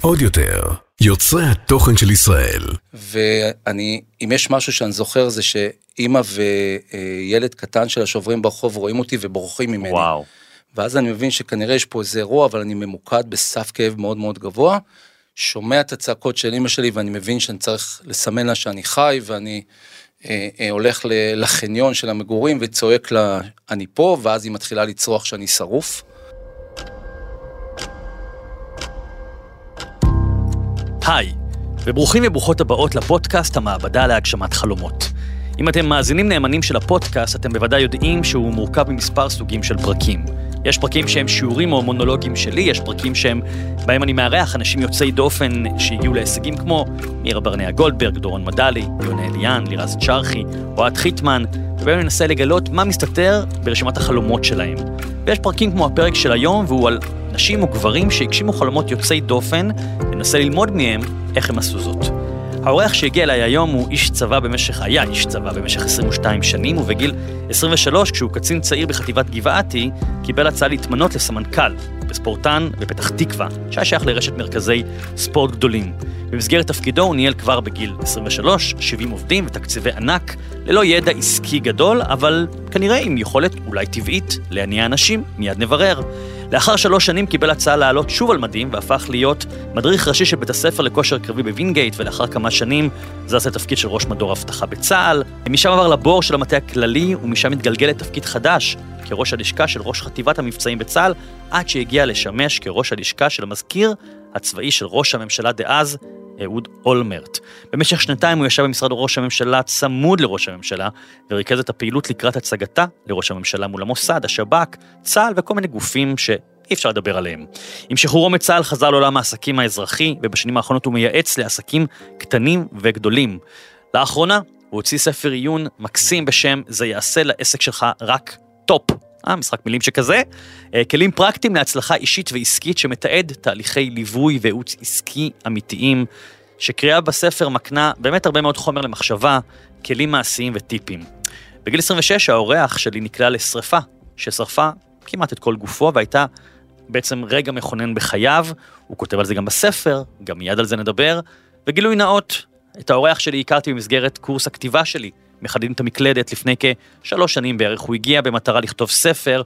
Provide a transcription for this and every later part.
עוד יותר, יוצרי התוכן של ישראל. ואני, אם יש משהו שאני זוכר זה שאימא וילד קטן שלה שעוברים ברחוב רואים אותי ובורחים ממני. וואו. ואז אני מבין שכנראה יש פה איזה אירוע, אבל אני ממוקד בסף כאב מאוד מאוד גבוה. שומע את הצעקות של אימא שלי ואני מבין שאני צריך לסמן לה שאני חי ואני אה, אה, הולך לחניון של המגורים וצועק לה אני פה ואז היא מתחילה לצרוח שאני שרוף. היי, וברוכים וברוכות הבאות לפודקאסט המעבדה להגשמת חלומות. אם אתם מאזינים נאמנים של הפודקאסט, אתם בוודאי יודעים שהוא מורכב ממספר סוגים של פרקים. יש פרקים שהם שיעורים או מונולוגים שלי, יש פרקים שהם, בהם אני מארח אנשים יוצאי דופן שהגיעו להישגים כמו מירה ברנע גולדברג, דורון מדלי, יונה אליאן, לירז צ'רחי, אוהד חיטמן, ובהם אני מנסה לגלות מה מסתתר ברשימת החלומות שלהם. ויש פרקים כמו הפרק של היום, והוא על נשים או גברים שהגשימו חלומות יוצאי דופן, וננסה ללמוד מהם איך הם עשו זאת. האורח שהגיע אליי היום הוא איש צבא במשך, היה איש צבא במשך 22 שנים, ובגיל 23, כשהוא קצין צעיר בחטיבת גבעתי, קיבל הצעה להתמנות לסמנכ"ל בספורטן בפתח תקווה, שהיה שייך לרשת מרכזי ספורט גדולים. במסגרת תפקידו הוא ניהל כבר בגיל 23, 70 עובדים ותקציבי ענק, ללא ידע עסקי גדול, אבל כנראה עם יכולת אולי טבעית להניע אנשים, מיד נברר. לאחר שלוש שנים קיבל הצעה לעלות שוב על מדים והפך להיות מדריך ראשי של בית הספר לכושר קרבי בווינגייט, ולאחר כמה שנים זז לתפקיד של ראש מדור אבטחה בצה"ל. משם עבר לבור של המטה הכללי, ומשם התגלגל לתפקיד חדש, כראש הלשכה של ראש חטיבת המבצעים בצה"ל, עד שהגיע לשמש כראש הלשכה של המזכיר הצבאי של ראש הממשלה דאז, אהוד אולמרט. במשך שנתיים הוא ישב במשרד ראש הממשלה צמוד לראש הממשלה, וריכז את הפעילות לקראת הצגתה לראש הממשלה מול המוסד, השב"כ, צה"ל וכל מיני גופים שאי אפשר לדבר עליהם. עם שחרורו מצה"ל חזר לעולם העסקים האזרחי, ובשנים האחרונות הוא מייעץ לעסקים קטנים וגדולים. לאחרונה הוא הוציא ספר עיון מקסים בשם "זה יעשה לעסק שלך רק טופ". אה, משחק מילים שכזה. אה, כלים פרקטיים להצלחה אישית ועסקית שמתעד תהליכי ליווי וייעוץ עסקי אמיתיים, שקריאה בספר מקנה באמת הרבה מאוד חומר למחשבה, כלים מעשיים וטיפים. בגיל 26 האורח שלי נקלע לשרפה, ששרפה כמעט את כל גופו והייתה בעצם רגע מכונן בחייו, הוא כותב על זה גם בספר, גם מיד על זה נדבר, וגילוי נאות, את האורח שלי הכרתי במסגרת קורס הכתיבה שלי, מחדדים את המקלדת לפני כשלוש שנים בערך, הוא הגיע במטרה לכתוב ספר,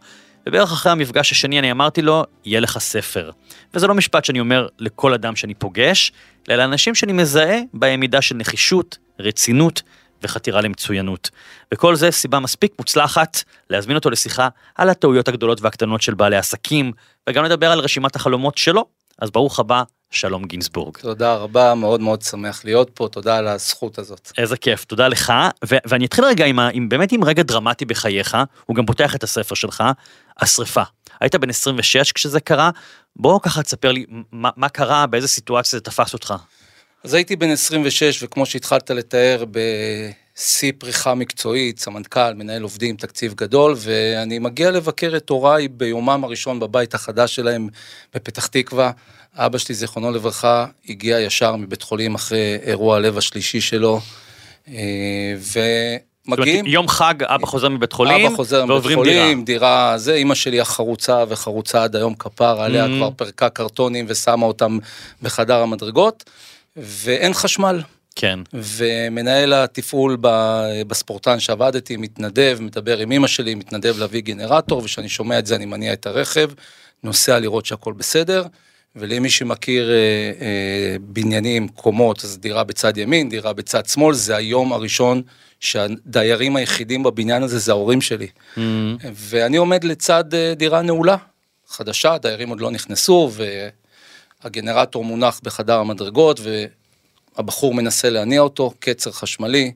ובערך אחרי המפגש השני אני אמרתי לו, יהיה לך ספר. וזה לא משפט שאני אומר לכל אדם שאני פוגש, אלא לאנשים שאני מזהה בהם מידה של נחישות, רצינות וחתירה למצוינות. וכל זה סיבה מספיק מוצלחת להזמין אותו לשיחה על הטעויות הגדולות והקטנות של בעלי עסקים, וגם לדבר על רשימת החלומות שלו. אז ברוך הבא, שלום גינזבורג. תודה רבה, מאוד מאוד שמח להיות פה, תודה על הזכות הזאת. איזה כיף, תודה לך. ו- ואני אתחיל רגע עם, ה- עם באמת עם רגע דרמטי בחייך, הוא גם פותח את הספר שלך, השרפה. היית בן 26 כשזה קרה, בוא ככה תספר לי מה, מה קרה, באיזה סיטואציה זה תפס אותך. אז הייתי בן 26, וכמו שהתחלת לתאר, בשיא פריחה מקצועית, סמנכ"ל, מנהל עובדים, תקציב גדול, ואני מגיע לבקר את הוריי ביומם הראשון בבית החדש שלהם בפתח תקווה. אבא שלי, זיכרונו לברכה, הגיע ישר מבית חולים אחרי אירוע הלב השלישי שלו, אה, זאת אומרת, ומגיעים... יום חג, אבא חוזר מבית חולים, אבא חוזר מבית חולים, דירה, זה, אימא שלי החרוצה וחרוצה עד היום כפר, עליה Mhm. כבר פרקה קרטונים ושמה אותם בחדר המדרגות, ואין חשמל. כן. ומנהל התפעול בספורטן שעבדתי, מתנדב, מדבר עם אמא שלי, מתנדב להביא גנרטור, וכשאני שומע את זה אני מניע את הרכב, נוסע לראות שהכל בסדר, ולמי שמכיר אה, אה, בניינים, קומות, אז דירה בצד ימין, דירה בצד שמאל, זה היום הראשון שהדיירים היחידים בבניין הזה זה ההורים שלי. Mm, ואני עומד לצד אה, דירה נעולה, חדשה, הדיירים עוד לא נכנסו, והגנרטור מונח בחדר המדרגות, והבחור מנסה להניע אותו, קצר חשמלי,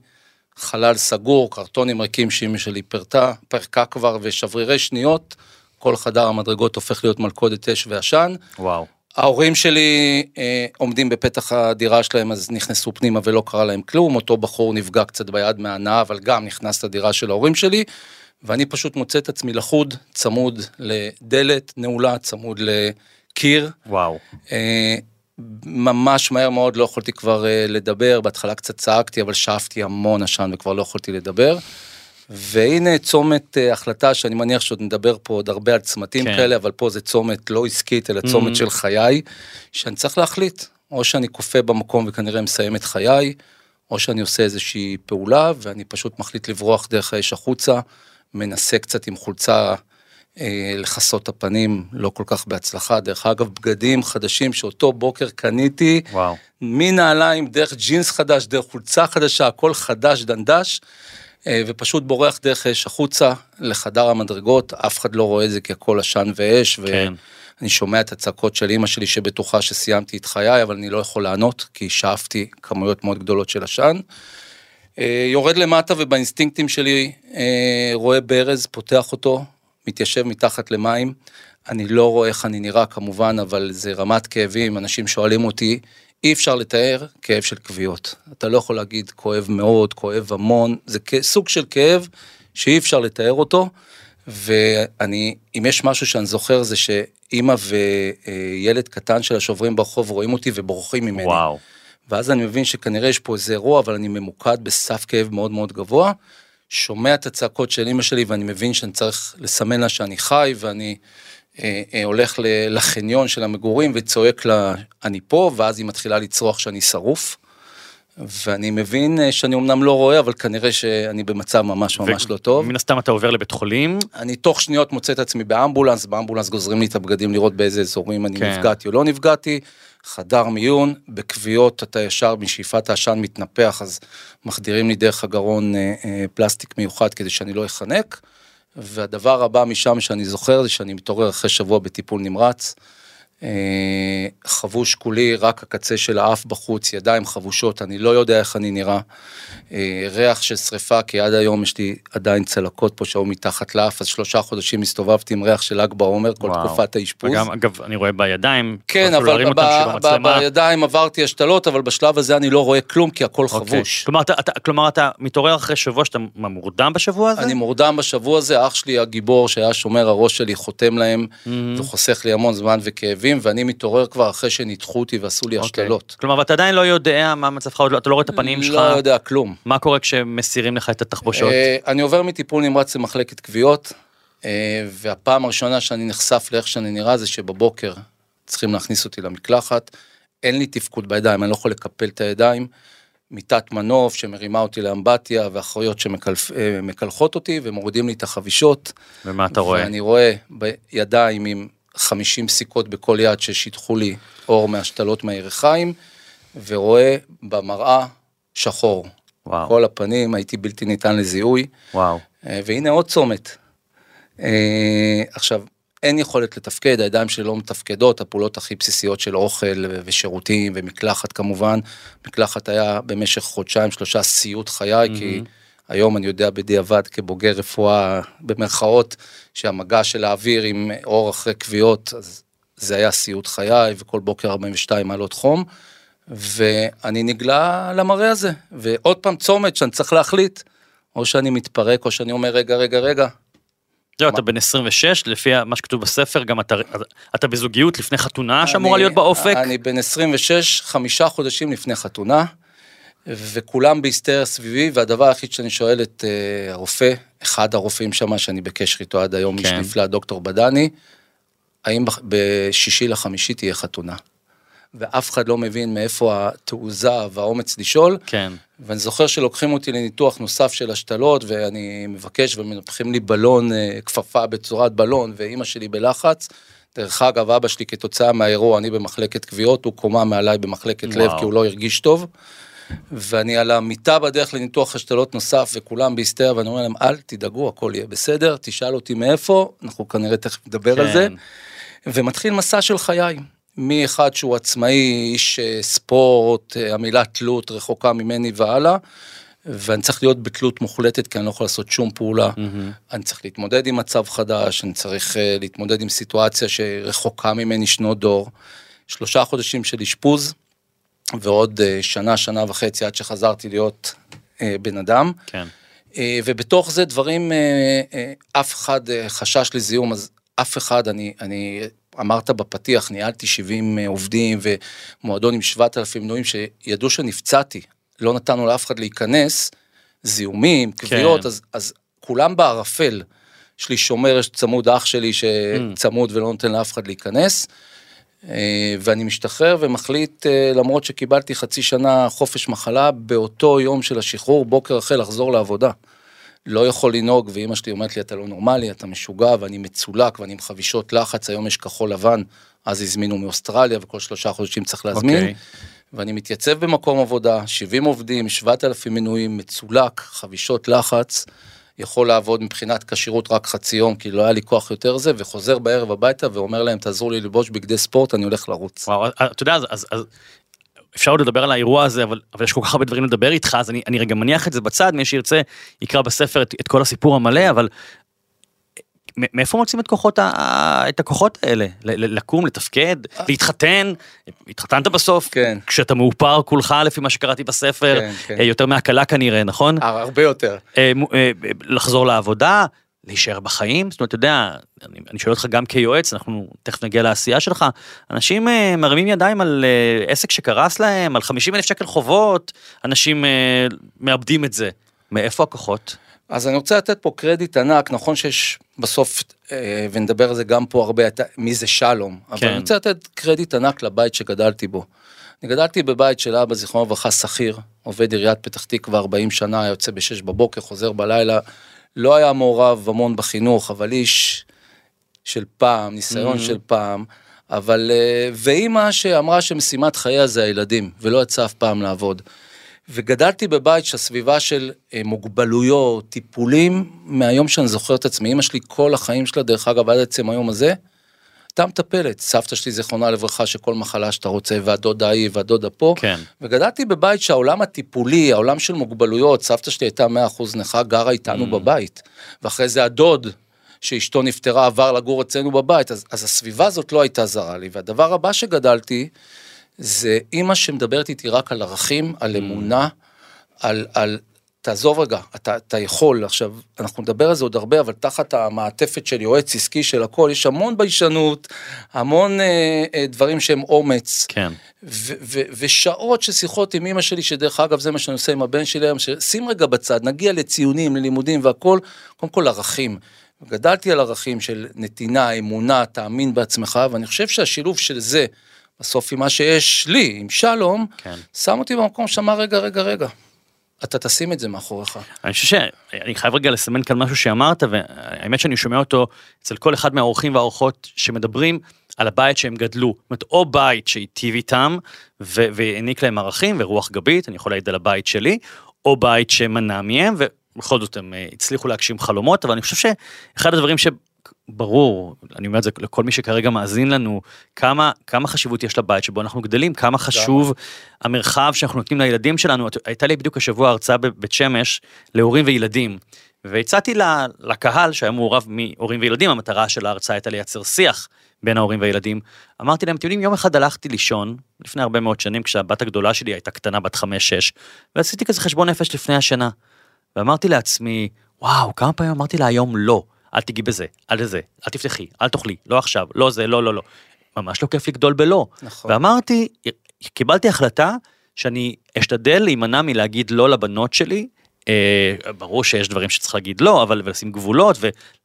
חלל סגור, קרטונים ריקים שאימא שלי פרטה, פרקה כבר, ושברירי שניות, כל חדר המדרגות הופך להיות מלכודת אש ועשן. וואו. ההורים שלי אה, עומדים בפתח הדירה שלהם, אז נכנסו פנימה ולא קרה להם כלום. אותו בחור נפגע קצת ביד מהנאה, אבל גם נכנס לדירה של ההורים שלי, ואני פשוט מוצא את עצמי לחוד, צמוד לדלת נעולה, צמוד לקיר. וואו. אה, ממש מהר מאוד לא יכולתי כבר אה, לדבר, בהתחלה קצת צעקתי, אבל שאפתי המון עשן וכבר לא יכולתי לדבר. והנה צומת אה, החלטה שאני מניח שעוד נדבר פה עוד הרבה על צמתים כן. כאלה, אבל פה זה צומת לא עסקית, אלא צומת Mhm. של חיי, שאני צריך להחליט, או שאני כופה במקום וכנראה מסיים את חיי, או שאני עושה איזושהי פעולה ואני פשוט מחליט לברוח דרך האש החוצה, מנסה קצת עם חולצה אה, לכסות את הפנים, לא כל כך בהצלחה. דרך אגב, בגדים חדשים שאותו בוקר קניתי, וואו. מנעליים, דרך ג'ינס חדש, דרך חולצה חדשה, הכל חדש דנדש, ופשוט בורח דרך אש החוצה לחדר המדרגות, אף אחד לא רואה את זה כי הכל עשן ואש, כן. ואני שומע את הצעקות של אימא שלי שבטוחה שסיימתי את חיי, אבל אני לא יכול לענות, כי שאפתי כמויות מאוד גדולות של עשן. אה, יורד למטה ובאינסטינקטים שלי אה, רואה ברז, פותח אותו, מתיישב מתחת למים. אני לא רואה איך אני נראה כמובן, אבל זה רמת כאבים, אנשים שואלים אותי, אי אפשר לתאר כאב של כוויות. אתה לא יכול להגיד כואב מאוד, כואב המון, זה סוג של כאב שאי אפשר לתאר אותו. ואני, אם יש משהו שאני זוכר זה שאימא וילד קטן שלה שעוברים ברחוב רואים אותי ובורחים ממני. וואו. ואז אני מבין שכנראה יש פה איזה אירוע, אבל אני ממוקד בסף כאב מאוד מאוד גבוה. שומע את הצעקות של אמא שלי ואני מבין שאני צריך לסמן לה שאני חי ואני אה, אה, הולך ל- לחניון של המגורים וצועק לה אני פה ואז היא מתחילה לצרוח שאני שרוף. ואני מבין אה, שאני אמנם לא רואה אבל כנראה שאני במצב ממש ממש לא טוב. מן הסתם אתה עובר לבית חולים. אני תוך שניות מוצא את עצמי באמבולנס, באמבולנס גוזרים לי את הבגדים לראות באיזה אזורים אני כן. נפגעתי או לא נפגעתי, חדר מיון, בכוויות אתה ישר משאיפת העשן מתנפח, אז מחדירים לי דרך הגרון אה, אה, פלסטיק מיוחד כדי שאני לא אחנק, והדבר הבא משם שאני זוכר זה שאני מתעורר אחרי שבוע בטיפול נמרץ, חבוש כולי, רק הקצה של האף בחוץ, ידיים חבושות, אני לא יודע איך אני נראה. אה, ריח של שריפה, כי עד היום יש לי עדיין צלקות פה שהיו מתחת לאף, אז שלושה חודשים הסתובבתי עם ריח של ל"ג בעומר, כל וואו. תקופת האשפוז. וגם אגב אני רואה בידיים. כן, אבל ב- ב- מצלמה. בידיים עברתי השתלות, אבל בשלב הזה אני לא רואה כלום, כי הכל אוקיי. חבוש. כלומר אתה, אתה, כלומר אתה מתעורר אחרי שבוע שאתה מורדם בשבוע הזה? אני מורדם בשבוע הזה, אח שלי הגיבור שהיה שומר הראש שלי חותם להם Mhm. וחוסך לי המון זמן וכאבים, ואני מתעורר כבר אחרי שניתחו אותי ועשו לי אוקיי. השתלות. כלומר ואתה עדיין לא יודע מה מצבך, לא- אתה לא רואה את הפנים שלך, לא יודע כלום. מה קורה כשמסירים לך את התחבושות? אה, אני עובר מטיפול נמרץ למחלקת כוויות, אה, והפעם הראשונה שאני נחשף לאיך שאני נראה זה שבבוקר צריכים להכניס אותי למקלחת, אין לי תפקוד בידיים, אני לא יכול לקפל את הידיים, מיטת מנוף שמרימה אותי לאמבטיה ואחיות שמקלחות אותי ומורידים לי את החבישות. ומה אתה רואה? ואני רואה בידיים עם 50 סיכות בכל יד ששיטחו לי אור מהשתלות מהירכיים, ורואה במראה שחור. וואו. כל הפנים, הייתי בלתי ניתן לזיהוי, וואו. אה, והנה עוד צומת. אה, עכשיו, אין יכולת לתפקד, הידיים שלי לא מתפקדות, הפעולות הכי בסיסיות של אוכל ושירותים ומקלחת כמובן. מקלחת היה במשך חודשיים שלושה סיוט חיי, כי היום אני יודע בדיעבד כבוגר רפואה במרכאות, שהמגע של האוויר עם אור אחרי כוויות, אז זה היה סיוט חיי, וכל בוקר 42 מעלות חום. ואני נגלה למראה הזה, ועוד פעם צומת שאני צריך להחליט, או שאני מתפרק או שאני אומר רגע רגע רגע, זהו, אתה בן 26, לפי מה שכתוב בספר, גם אתה, אתה בזוגיות לפני חתונה שאמורה להיות באופק. אני בן 26, חמישה חודשים לפני חתונה, וכולם בהיסטריה סביבי, והדבר היחיד שאני שואל את אה, הרופא, אחד הרופאים שם שאני בקשר איתו עד היום, איש כן. נפלא, דוקטור בדני, האם בשישי לחמישי תהיה חתונה? ואף אחד לא מבין מאיפה התעוזה והאומץ לשאול, כן. ואני זוכר שלוקחים אותי לניתוח נוסף של השתלות, ואני מבקש ומנפחים לי בלון, אה, כפפה בצורת בלון, ואימא שלי בלחץ. דרך אגב, אבא שלי כתוצאה מהאירוע, אני במחלקת כוויות, הוא קומה מעליי במחלקת לב, וואו. כי הוא לא הרגיש טוב. ואני על המיטה בדרך לניתוח השתלות נוסף, וכולם בהיסטריה, ואני אומר להם, אל תדאגו, הכל יהיה בסדר, תשאל אותי מאיפה, אנחנו כנראה תכף נדבר על זה. כן. ומתחיל מסע של חיי. מאחד שהוא עצמאי, איש אה, ספורט, אה, המילה תלות רחוקה ממני והלאה, ואני צריך להיות בתלות מוחלטת כי אני לא יכול לעשות שום פעולה. אני צריך להתמודד עם מצב חדש, אני צריך אה, להתמודד עם סיטואציה שרחוקה ממני שנות דור. שלושה חודשים של אשפוז, ועוד אה, שנה, שנה וחצי עד שחזרתי להיות אה, בן אדם. כן. אה, ובתוך זה דברים, אף אחד חשש לזיהום, אז אף אחד, אני, אני, אמרת בפתיח, ניהלתי 70 אה, עובדים ומועדון עם 7,000 מנויים שידעו שנפצעתי, לא נתנו לאף אחד להיכנס, זיהומים, כוויות, כן. אז, אז כולם בערפל. יש לי שומר, יש צמוד אח שלי שצמוד ולא נותן לאף אחד להיכנס. אה, ואני משתחרר ומחליט, אה, למרות שקיבלתי חצי שנה חופש מחלה, באותו יום של השחרור, בוקר אחרי לחזור לעבודה. לא יכול לנהוג, ואימא שלי אומרת לי, אתה לא נורמלי, אתה משוגע, ואני מצולק, ואני עם חבישות לחץ, היום יש כחול לבן, אז הזמינו מאוסטרליה, וכל שלושה חודשים צריך להזמין. Okay. אוקיי. ואני מתייצב במקום עבודה, 70 עובדים, 7,000 מנויים, מצולק, חבישות לחץ. יכול לעבוד מבחינת כשירות רק חצי יום, כי לא היה לי כוח יותר זה, וחוזר בערב הביתה ואומר להם, תעזרו לי ללבוש בגדי ספורט, אני הולך לרוץ. וואו, אתה יודע, אז, אז, אז אפשר עוד לדבר על האירוע הזה, אבל, אבל יש כל כך הרבה דברים לדבר איתך, אז אני, אני רגע מניח את זה בצד, מי שירצה יקרא בספר את, את כל הסיפור המלא, אבל מאיפה מוצאים את כוחות, ה... את הכוחות האלה? לקום, לתפקד, אה. להתחתן? התחתנת בסוף? כן. כשאתה מאופר כולך לפי מה שקראתי בספר, כן, כן. אה, יותר מהקלה כנראה, נכון? הרבה יותר. אה, לחזור לעבודה, להישאר בחיים, זאת אומרת, אתה יודע, אני, אני שואל אותך גם כיועץ, אנחנו תכף נגיע לעשייה שלך, אנשים uh, מרימים ידיים על uh, עסק שקרס להם, על 50 אלף שקל חובות, אנשים uh, מאבדים את זה. מאיפה הכוחות? אז אני רוצה לתת פה קרדיט ענק, נכון שיש בסוף, אה, ונדבר על זה גם פה הרבה, מי זה שלום, אבל כן. אני רוצה לתת קרדיט ענק לבית שגדלתי בו. אני גדלתי בבית של אבא, זיכרונו לברכה, שכיר, עובד עיריית פתח תקווה 40 שנה, יוצא ב-6 בבוקר, חוזר בלילה, לא היה מעורב המון בחינוך, אבל איש של פעם, ניסיון mm-hmm. של פעם, אבל, אה, ואימא שאמרה שמשימת חייה זה הילדים, ולא יצא אף פעם לעבוד. וגדלתי בבית שהסביבה של אה, מוגבלויות, טיפולים, מהיום שאני זוכר את עצמי, אמא שלי כל החיים שלה, דרך אגב, עד עצם היום הזה, הייתה מטפלת. סבתא שלי, זיכרונה לברכה, שכל מחלה שאתה רוצה, והדודה ההיא והדודה פה. כן. וגדלתי בבית שהעולם הטיפולי, העולם של מוגבלויות, סבתא שלי הייתה 100% נכה, גרה איתנו mm. בבית. ואחרי זה הדוד, שאשתו נפטרה, עבר לגור אצלנו בבית, אז, אז הסביבה הזאת לא הייתה זרה לי. והדבר הבא שגדלתי, זה אימא שמדברת איתי רק על ערכים, על אמונה, על, על תעזוב רגע, אתה, אתה יכול, עכשיו, אנחנו נדבר על זה עוד הרבה, אבל תחת המעטפת של יועץ עסקי של הכל, יש המון ביישנות, המון אה, אה, דברים שהם אומץ. כן. ו- ו- ושעות של שיחות עם אמא שלי, שדרך אגב זה מה שאני עושה עם הבן שלי היום, שים רגע בצד, נגיע לציונים, ללימודים והכל, קודם כל ערכים. גדלתי על ערכים של נתינה, אמונה, תאמין בעצמך, ואני חושב שהשילוב של זה, בסוף עם מה שיש לי, עם שלום, כן. שם אותי במקום שאמר רגע, רגע, רגע. אתה תשים את זה מאחוריך. אני חושב שאני חייב רגע לסמן כאן משהו שאמרת, והאמת שאני שומע אותו אצל כל אחד מהאורחים והאורחות שמדברים על הבית שהם גדלו. זאת אומרת, או בית שהיטיב איתם והעניק להם ערכים ורוח גבית, אני יכול להעיד על הבית שלי, או בית שמנע מהם, ובכל זאת הם אה, הצליחו להגשים חלומות, אבל אני חושב שאחד הדברים ש... ברור, אני אומר את זה לכל מי שכרגע מאזין לנו, כמה, כמה חשיבות יש לבית שבו אנחנו גדלים, כמה חשוב המרחב שאנחנו נותנים לילדים שלנו. הייתה לי בדיוק השבוע הרצאה בבית שמש להורים וילדים, והצעתי לקהל שהיה מעורב מהורים וילדים, המטרה של ההרצאה הייתה לייצר שיח בין ההורים והילדים. אמרתי להם, אתם יודעים, יום אחד הלכתי לישון, לפני הרבה מאוד שנים, כשהבת הגדולה שלי הייתה קטנה, בת חמש-שש, ועשיתי כזה חשבון נפש לפני השינה. ואמרתי לעצמי, וואו, כמה פעמים אמרתי לה היום לא. אל תיגעי בזה, אל זה, אל תפתחי, אל תאכלי, לא עכשיו, לא זה, לא, לא, לא. ממש לא כיף לגדול בלא. נכון. ואמרתי, קיבלתי החלטה שאני אשתדל להימנע מלהגיד לא לבנות שלי, אה, ברור שיש דברים שצריך להגיד לא, אבל ולשים גבולות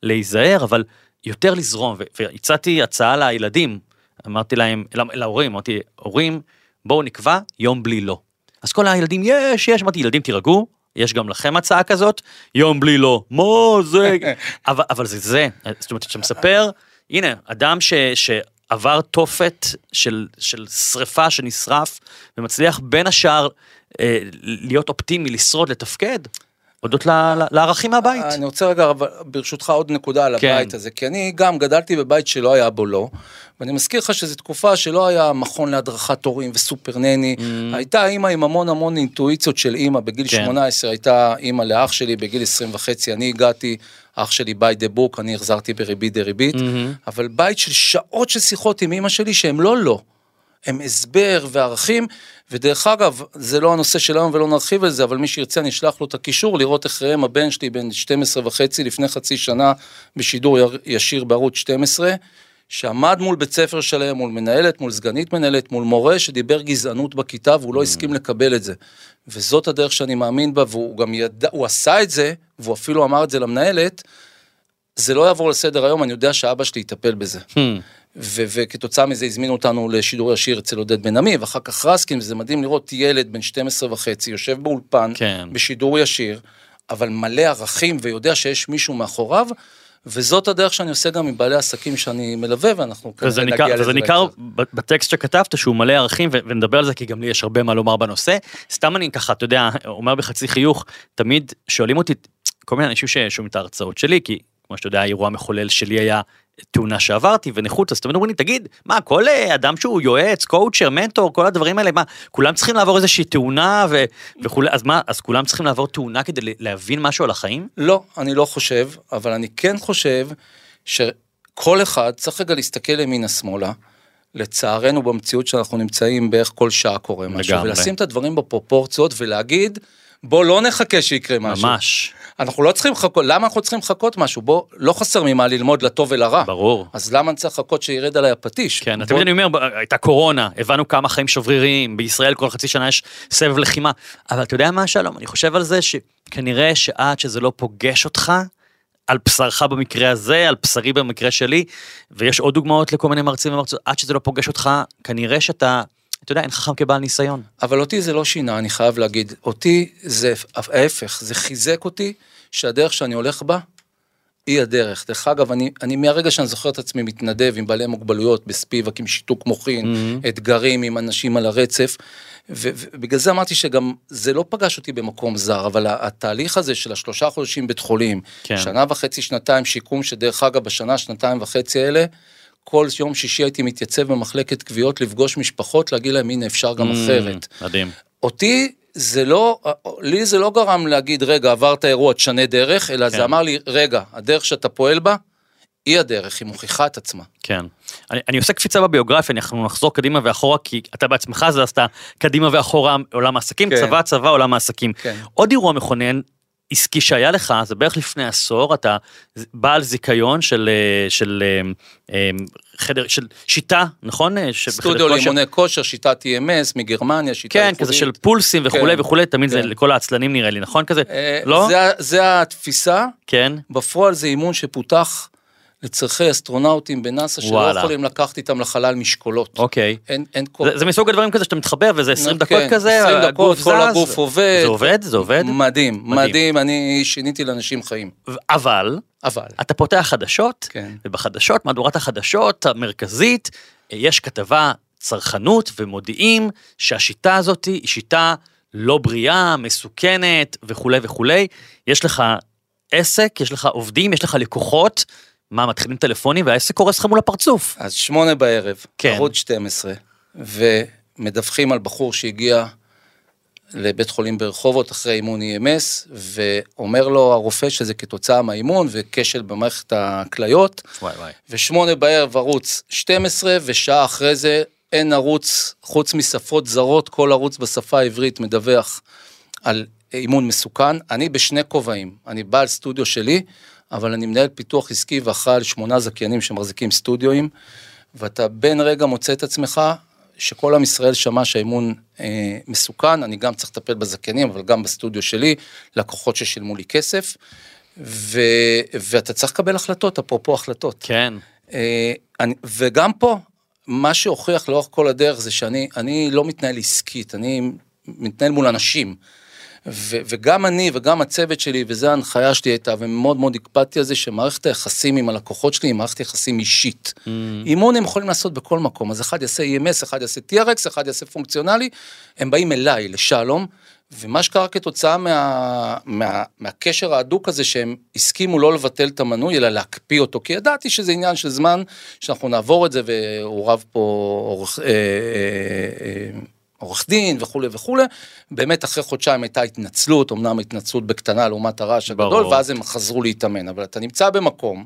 ולהיזהר, אבל יותר לזרום, והצעתי הצעה לילדים, אמרתי להם, להורים, אמרתי, הורים, בואו נקבע יום בלי לא. אז כל הילדים, יש, יש, אמרתי, ילדים תירגעו, יש גם לכם הצעה כזאת, יום בלי לא, מה זה, אבל, אבל זה זה, זאת אומרת, כשאתה מספר, הנה, אדם ש, שעבר תופת של, של שריפה שנשרף, ומצליח בין השאר אה, להיות אופטימי, לשרוד, לתפקד, הודות לערכים מהבית. אני רוצה רגע, ברשותך, עוד נקודה על כן. הבית הזה, כי אני גם גדלתי בבית שלא היה בו לא, ואני מזכיר לך שזו תקופה שלא היה מכון להדרכת הורים וסופר נני, mm. הייתה אימא עם המון המון אינטואיציות של אימא, בגיל כן. 18 הייתה אימא לאח שלי, בגיל 20 וחצי אני הגעתי, אח שלי ביי דה בוק, אני החזרתי בריבית דה ריבית, mm-hmm. אבל בית של שעות של שיחות עם אימא שלי שהם לא לא. הם הסבר וערכים, ודרך אגב, זה לא הנושא שלנו ולא נרחיב על זה, אבל מי שירצה אני אשלח לו את הקישור, לראות איך ראם הבן שלי בן 12 וחצי לפני חצי שנה בשידור ישיר בערוץ 12, שעמד מול בית ספר שלם, מול מנהלת, מול סגנית מנהלת, מול מורה שדיבר גזענות בכיתה והוא לא הסכים לקבל את זה. וזאת הדרך שאני מאמין בה, והוא גם ידע, הוא עשה את זה, והוא אפילו אמר את זה למנהלת, זה לא יעבור לסדר היום, אני יודע שאבא שלי יטפל בזה. Hmm. ו- וכתוצאה מזה הזמינו אותנו לשידור ישיר אצל עודד בן עמי, ואחר כך רסקין, וזה מדהים לראות ילד בן 12 וחצי, יושב באולפן, כן. בשידור ישיר, אבל מלא ערכים, ויודע שיש מישהו מאחוריו, וזאת הדרך שאני עושה גם עם בעלי עסקים שאני מלווה, ואנחנו וזה כנראה ניכר, נגיע וזה לזה ניכר בהמשך. ב- בטקסט שכתבת שהוא מלא ערכים ו- ונדבר על זה כי גם לי יש הרבה מה לומר בנושא. סתם אני ככה, אתה יודע, אומר בחצי חיוך, תמיד שואלים אותי כל מיני אנשים ששומעים את ההרצאות שלי, כי כמו שאתה יודע, האירוע המחולל שלי היה תאונה שעברתי ונכות, אז תמיד אומרים לי, תגיד, מה, כל אה, אדם שהוא יועץ, קואוצ'ר, מנטור, כל הדברים האלה, מה, כולם צריכים לעבור איזושהי תאונה ו- וכולי, אז מה, אז כולם צריכים לעבור תאונה כדי להבין משהו על החיים? לא, אני לא חושב, אבל אני כן חושב שכל אחד צריך רגע להסתכל ימינה-שמאלה. לצערנו במציאות שאנחנו נמצאים בערך כל שעה קורה משהו, לגמרי. ולשים את הדברים בפרופורציות ולהגיד, בוא לא נחכה שיקרה משהו. ממש, אנחנו לא צריכים לחכות, למה אנחנו צריכים לחכות משהו? בוא, לא חסר ממה ללמוד לטוב ולרע. ברור. אז למה אני צריך לחכות שירד עליי הפטיש? כן, בוא- תמיד אני אומר, הייתה קורונה, הבנו כמה חיים שבריריים, בישראל כל חצי שנה יש סבב לחימה, אבל אתה יודע מה שלום, אני חושב על זה שכנראה שעד שזה לא פוגש אותך, על בשרך במקרה הזה, על בשרי במקרה שלי, ויש עוד דוגמאות לכל מיני מרצים ומרצות, עד שזה לא פוגש אותך, כנראה שאתה, אתה יודע, אין חכם כבעל ניסיון. אבל אותי זה לא שינה, אני חייב להגיד. אותי זה ההפך, זה חיזק אותי שהדרך שאני הולך בה, היא הדרך. דרך אגב, אני, אני מהרגע שאני זוכר את עצמי מתנדב עם בעלי מוגבלויות בספיבק, עם שיתוק מוחין, Mm-hmm. אתגרים עם אנשים על הרצף, ובגלל זה אמרתי שגם זה לא פגש אותי במקום זר, אבל התהליך הזה של השלושה חודשים בית חולים, כן. שנה וחצי, שנתיים שיקום, שדרך אגב, בשנה, שנתיים וחצי האלה, כל יום שישי הייתי מתייצב במחלקת קביעות לפגוש משפחות, להגיד להם, הנה, אפשר גם אחרת. Mm, מדהים. אותי זה לא, לי זה לא גרם להגיד, רגע, עברת אירוע, תשנה דרך, אלא כן. זה אמר לי, רגע, הדרך שאתה פועל בה, היא הדרך, היא מוכיחה את עצמה. כן. אני, אני עושה קפיצה בביוגרפיה, אנחנו נחזור קדימה ואחורה, כי אתה בעצמך זזת קדימה ואחורה עולם העסקים, כן. צבא, צבא, עולם העסקים. כן. עוד אירוע מכונן עסקי שהיה לך, זה בערך לפני עשור, אתה בעל זיכיון של, אה, של אה, אה, חדר, של שיטה, נכון? של- סטודיו. לאימוני כושר, שיטת EMS מגרמניה, שיטה כן, ייחודית. כזה של פולסים וכולי כן, וכולי, תמיד זה כן. לכל העצלנים נראה לי, נכון? כזה, אה, לא? זה, זה התפיסה, כן, בפועל זה אימון שפותח לצרכי אסטרונאוטים בנאסא, שלא. יכולים לקחת איתם לחלל משקולות. אוקיי. אין, אין כל... זה, זה מסוג הדברים כזה שאתה מתחבר וזה 20 דקות כן, כזה, 20 דקות, כל זז, הגוף עובד. זה עובד? זה עובד? מדהים, מדהים. מדהים, אני שיניתי לאנשים חיים. אבל, אבל, אתה פותח חדשות, כן. ובחדשות, מהדורת החדשות המרכזית, אה, יש כתבה צרכנות ומודיעים שהשיטה הזאת היא שיטה לא בריאה, מסוכנת וכולי וכולי. יש לך עסק, יש לך עובדים, יש לך לקוחות, מה, מתחילים טלפונים והעסק קורס לך מול הפרצוף. אז שמונה בערב, כן. ערוץ 12, ומדווחים על בחור שהגיע לבית חולים ברחובות אחרי אימון EMS, ואומר לו הרופא שזה כתוצאה מהאימון וכשל במערכת הכליות, וואי וואי. ושמונה בערב ערוץ 12, ושעה אחרי זה אין ערוץ, חוץ משפות זרות, כל ערוץ בשפה העברית מדווח על אימון מסוכן. אני בשני כובעים, אני בעל סטודיו שלי, אבל אני מנהל פיתוח עסקי ואחראי על שמונה זכיינים שמחזיקים סטודיואים, ואתה בין רגע מוצא את עצמך שכל עם ישראל שמע שהאימון אה, מסוכן, אני גם צריך לטפל בזכיינים, אבל גם בסטודיו שלי, לקוחות ששילמו לי כסף, ו, ואתה צריך לקבל החלטות, אפרופו החלטות. כן. אה, אני, וגם פה, מה שהוכיח לאורך כל הדרך זה שאני אני לא מתנהל עסקית, אני מתנהל מול אנשים. ו, וגם אני וגם הצוות שלי, וזו ההנחיה שלי הייתה, ומאוד מאוד הקפדתי על זה, שמערכת היחסים עם הלקוחות שלי היא מערכת יחסים אישית. Mm. אימון הם יכולים לעשות בכל מקום, אז אחד יעשה EMS, אחד יעשה TRX, אחד יעשה פונקציונלי, הם באים אליי, לשלום, ומה שקרה כתוצאה מה, מה, מהקשר ההדוק הזה שהם הסכימו לא לבטל את המנוי אלא להקפיא אותו כי ידעתי שזה עניין של זמן שאנחנו נעבור את זה ועורב פה עורך, אה, אה, אה, עורך דין וכולי וכולי. באמת אחרי חודשיים הייתה התנצלות אמנם התנצלות בקטנה לעומת הרעש הגדול ברור. ואז הם חזרו להתאמן. אבל אתה נמצא במקום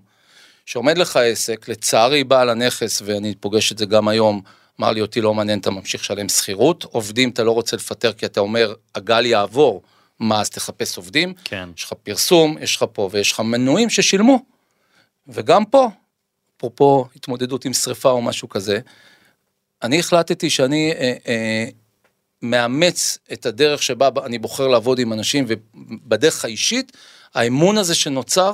שעומד לך עסק לצערי בעל הנכס ואני פוגש את זה גם היום אמר לי אותי לא מעניין אתה ממשיך לשלם שכירות. עובדים אתה לא רוצה לפטר כי אתה אומר הגל יעבור מה אז תחפש עובדים? כן. יש לך פרסום יש לך פה ויש לך מנויים ששילמו. וגם פה אפרופו התמודדות עם שריפה או משהו כזה, אני החלטתי שאני אה, אה, מאמץ את הדרך שבה אני בוחר לעבוד עם אנשים, ובדרך האישית, האמון הזה שנוצר,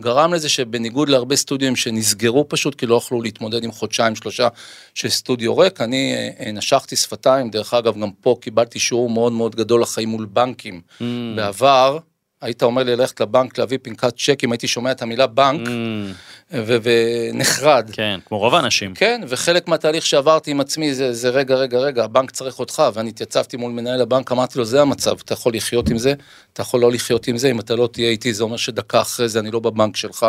גרם לזה שבניגוד להרבה סטודיו שנסגרו פשוט, כי לא יכלו להתמודד עם חודשיים שלושה של סטודיו ריק, אני אה, אה, נשכתי שפתיים, דרך אגב, גם פה קיבלתי שיעור מאוד מאוד גדול לחיים מול בנקים. Mm. בעבר, היית אומר לי ללכת לבנק להביא פנקת צ'קים, הייתי שומע את המילה בנק, mm. ו- ונחרד. כן, כמו רוב האנשים. כן, וחלק מהתהליך שעברתי עם עצמי זה, זה רגע, רגע, רגע, הבנק צריך אותך, ואני התייצבתי מול מנהל הבנק, אמרתי לו, זה המצב, אתה יכול לחיות עם זה, אתה יכול לא לחיות עם זה, אם אתה לא תהיה איתי, זה אומר שדקה אחרי זה אני לא בבנק שלך.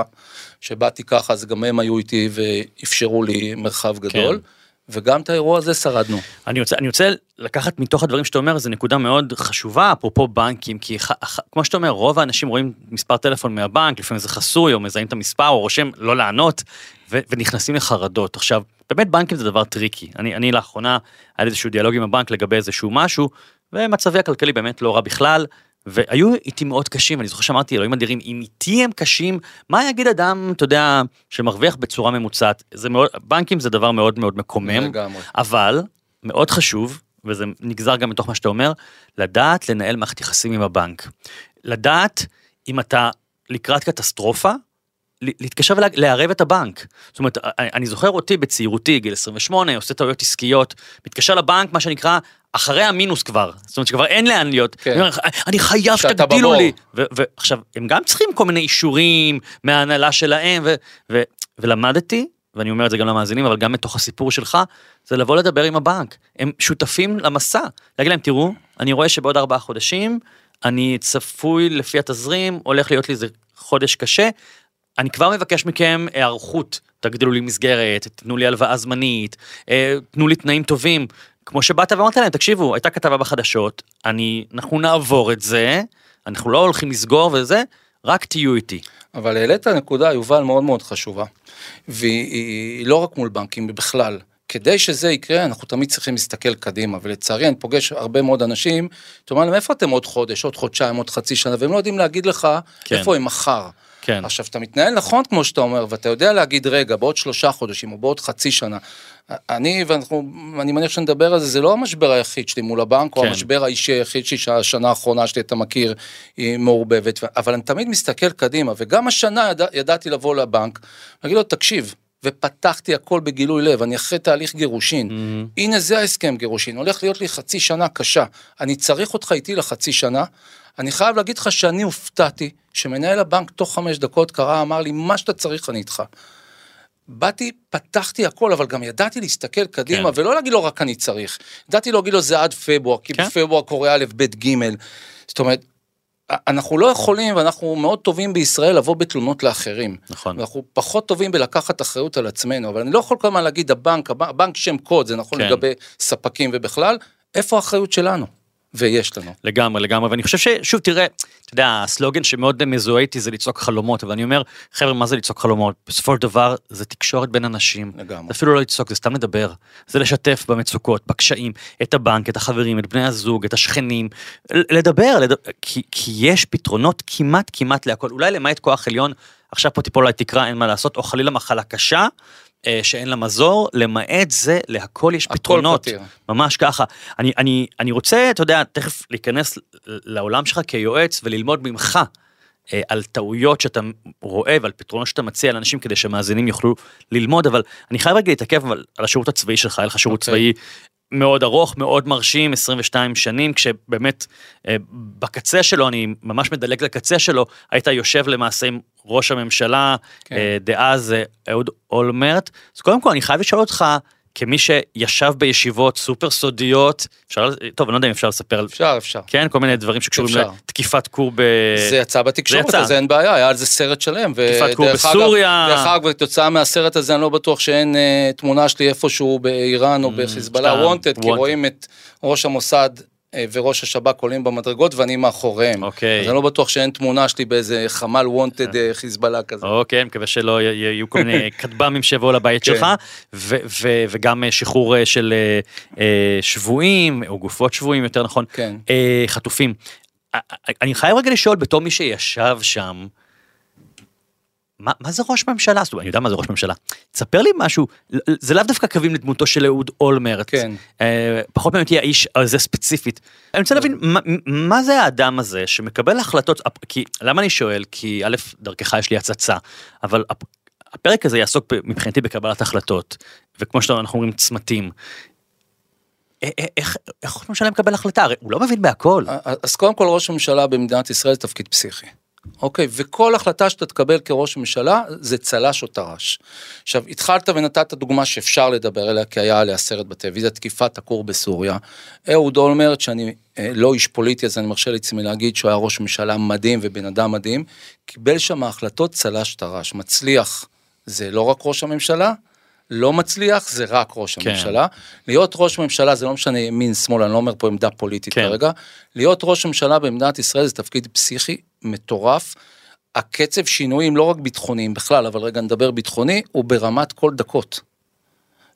שבאתי ככה, אז גם הם היו איתי ואפשרו לי מרחב גדול. כן. וגם את האירוע הזה שרדנו. אני רוצה, אני רוצה לקחת מתוך הדברים שאתה אומר, זו נקודה מאוד חשובה, אפרופו בנקים, כי ח, ח, כמו שאתה אומר, רוב האנשים רואים מספר טלפון מהבנק, לפעמים זה חסוי, או מזהים את המספר, או רושם לא לענות, ו, ונכנסים לחרדות. עכשיו, באמת בנקים זה דבר טריקי. אני, אני לאחרונה, היה לי איזשהו דיאלוג עם הבנק לגבי איזשהו משהו, ומצבי הכלכלי באמת לא רע בכלל. והיו איתי מאוד קשים, אני זוכר שאמרתי, אלוהים אדירים, אם איתי הם קשים, מה יגיד אדם, אתה יודע, שמרוויח בצורה ממוצעת? זה מאוד, בנקים זה דבר מאוד מאוד מקומם, לגמרי. אבל מאוד חשוב, וזה נגזר גם מתוך מה שאתה אומר, לדעת לנהל מערכת יחסים עם הבנק. לדעת אם אתה לקראת קטסטרופה, להתקשר ולערב את הבנק. זאת אומרת, אני זוכר אותי בצעירותי, גיל 28, עושה טעויות עסקיות, מתקשר לבנק, מה שנקרא, אחרי המינוס כבר. זאת אומרת שכבר אין לאן להיות. כן. אני, אומר, אני חייב שתגדילו לי. ועכשיו, הם גם צריכים כל מיני אישורים מההנהלה שלהם, ו, ו, ולמדתי, ואני אומר את זה גם למאזינים, אבל גם מתוך הסיפור שלך, זה לבוא לדבר עם הבנק. הם שותפים למסע. להגיד להם, תראו, אני רואה שבעוד ארבעה חודשים, אני צפוי לפי התזרים, הולך להיות לי איזה חודש קשה, אני כבר מבקש מכם היערכות, תגדילו לי מסגרת, תנו לי הלוואה זמנית, אה, תנו לי תנאים טובים. כמו שבאת ואמרת להם, תקשיבו, הייתה כתבה בחדשות, אני, אנחנו נעבור את זה, אנחנו לא הולכים לסגור וזה, רק תהיו איתי. אבל העלית נקודה, יובל, מאוד מאוד חשובה, והיא לא רק מול בנקים, בכלל. כדי שזה יקרה, אנחנו תמיד צריכים להסתכל קדימה, ולצערי אני פוגש הרבה מאוד אנשים, אתה אומר להם, איפה אתם עוד חודש, עוד חודשיים, עוד חצי שנה, והם לא יודעים להגיד לך כן. איפה הם מחר. כן. עכשיו, אתה מתנהל נכון, כמו שאתה אומר, ואתה יודע להגיד, רגע, בעוד שלושה חודשים או בעוד חצי שנה, אני, ואנחנו, אני מניח שנדבר על זה, זה לא המשבר היחיד שלי מול הבנק, כן. או המשבר האישי היחיד שלי שהשנה האחרונה שלי, אתה מכיר, היא מעורבבת, אבל אני תמיד מסתכל קדימה, וגם השנה ידע, ידעתי לבוא לבנק, ולהגיד לו, תקשיב, ופתחתי הכל בגילוי לב, אני אחרי תהליך גירושין, mm-hmm. הנה זה ההסכם גירושין, הולך להיות לי חצי שנה קשה, אני צריך אותך איתי לחצי שנה, אני חייב להגיד לך שאני הופתעתי שמנהל הבנק תוך חמש דקות קרא, אמר לי, מה שאתה צריך אני איתך. באתי, פתחתי הכל, אבל גם ידעתי להסתכל קדימה, כן. ולא להגיד לו רק אני צריך. ידעתי להגיד לו זה עד פברואר, כי כן. בפברואר קורה א', ב', ג'. זאת אומרת, אנחנו לא יכולים, ואנחנו מאוד טובים בישראל לבוא בתלונות לאחרים. נכון. אנחנו פחות טובים בלקחת אחריות על עצמנו, אבל אני לא יכול כל הזמן להגיד הבנק, הבנק שם קוד, זה נכון כן. לגבי ספקים ובכלל, איפה האחריות שלנו? ויש לנו. לגמרי, לגמרי, ואני חושב ששוב, תראה, אתה יודע, הסלוגן שמאוד מזוהה איתי זה לצעוק חלומות, אבל אני אומר, חבר'ה, מה זה לצעוק חלומות? בסופו של דבר, זה תקשורת בין אנשים. לגמרי. זה אפילו לא לצעוק, זה סתם לדבר. זה לשתף במצוקות, בקשיים, את הבנק, את החברים, את בני הזוג, את השכנים, לדבר, לדבר כי, כי יש פתרונות כמעט כמעט להכל, אולי למעט כוח עליון, עכשיו פה תיפול עליי תקרה, אין מה לעשות, או חלילה מחלה קשה, שאין לה מזור, למעט זה, להכל יש פתרונות. פתיר. ממש ככה. אני, אני, אני רוצה, אתה יודע, תכף להיכנס לעולם שלך כיועץ וללמוד ממך. אה, על טעויות שאתה רואה ועל פתרונות שאתה מציע לאנשים כדי שמאזינים יוכלו ללמוד, אבל אני חייב רגע להתעכב על השירות הצבאי שלך, היה לך שירות okay. אוקיי. צבאי מאוד ארוך, מאוד מרשים, 22 שנים, כשבאמת אה, בקצה שלו, אני ממש מדלג לקצה שלו, היית יושב למעשה עם ראש הממשלה כן. אה, דאז אה, אהוד אולמרט. אז קודם כל אני חייב לשאול אותך, כמי שישב בישיבות סופר סודיות, אפשר, טוב, אני לא יודע אם אפשר לספר על... אפשר, אפשר. כן, כל מיני דברים שקשורים אפשר. לתקיפת כור ב... זה יצא בתקשורת, אז אין בעיה, היה על זה סרט שלם. תקיפת כור בסוריה. דרך אגב, כתוצאה מהסרט הזה, אני לא בטוח שאין uh, תמונה שלי איפשהו באיראן או mm, בחיזבאללה וונטד, כי רואים את ראש המוסד אה, וראש השב"כ עולים במדרגות ואני מאחוריהם. אוקיי. אז אני לא בטוח שאין תמונה שלי באיזה חמ"ל וונטד אה. אה, חיזבאללה כזה. אוקיי, מקווה שלא יהיו כל מיני כטב"מים שיבואו לבית כן. שלך, וגם שחרור של שבויים, או גופות שבויים יותר נכון, כן. חטופים. אני חייב רגע לשאול בתור מי שישב שם, מה, מה זה ראש ממשלה? זאת אומרת, אני יודע מה זה ראש ממשלה. תספר לי משהו, זה לאו דווקא קווים לדמותו של אהוד אולמרט. כן. אה, פחות מעניין אותי האיש הזה ספציפית. אני רוצה להבין, מה, מה זה האדם הזה שמקבל החלטות, כי, למה אני שואל? כי א', דרכך יש לי הצצה, אבל הפ- הפרק הזה יעסוק מבחינתי בקבלת החלטות, וכמו שאנחנו אומרים, צמתים. א- א- איך ראש ממשלה מקבל החלטה? הרי הוא לא מבין בהכל. אז קודם כל ראש הממשלה במדינת ישראל זה תפקיד פסיכי. אוקיי, וכל החלטה שאתה תקבל כראש ממשלה זה צל"ש או טר"ש. עכשיו, התחלת ונתת דוגמה שאפשר לדבר עליה, כי היה עליה סרט בטלוויזיה, תקיפת הכור בסוריה. אהוד אולמרט, שאני אה, לא איש פוליטי, אז אני מרשה לעצמי להגיד שהוא היה ראש ממשלה מדהים ובן אדם מדהים, קיבל שם החלטות צל"ש טר"ש. מצליח זה לא רק ראש הממשלה, לא מצליח זה רק ראש כן. הממשלה. להיות ראש ממשלה זה לא משנה ימין שמאל, אני לא אומר פה עמדה פוליטית כן. כרגע. להיות ראש ממשלה במדינת ישראל זה תפקיד פסיכי מטורף. הקצב שינויים לא רק ביטחוניים בכלל, אבל רגע נדבר ביטחוני, הוא ברמת כל דקות.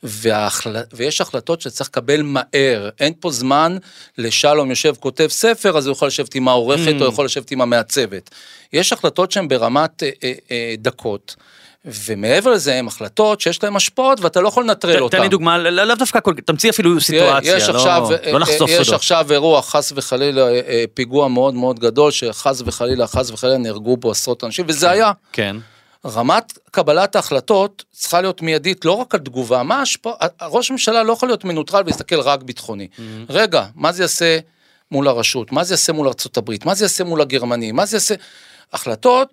וההחל... ויש החלטות שצריך לקבל מהר, אין פה זמן לשלום יושב כותב ספר, אז הוא יכול לשבת עם העורכת Mm. או יכול לשבת עם המעצבת. יש החלטות שהן ברמת אה, אה, אה, דקות, ומעבר לזה הן החלטות שיש להן השפעות ואתה לא יכול לנטרל אותן. תן לי דוגמה, לא- לאו דווקא, כל- תמציא אפילו סיטואציה, יש לא- עכשיו, לא לחשוף יש סודות. עכשיו אירוע חס וחלילה אה, אה, פיגוע מאוד מאוד גדול שחס וחלילה חס וחלילה נהרגו בו עשרות אנשים וזה היה. כן, רמת קבלת ההחלטות צריכה להיות מיידית לא רק על תגובה, מה ההשפעה, ראש הממשלה לא יכול להיות מנוטרל ולהסתכל רק ביטחוני. רגע, מה זה יעשה מול הרשות, מה זה יעשה מול ארה"ב, מה זה יעשה מול הגרמנים, מה זה יעשה, החלטות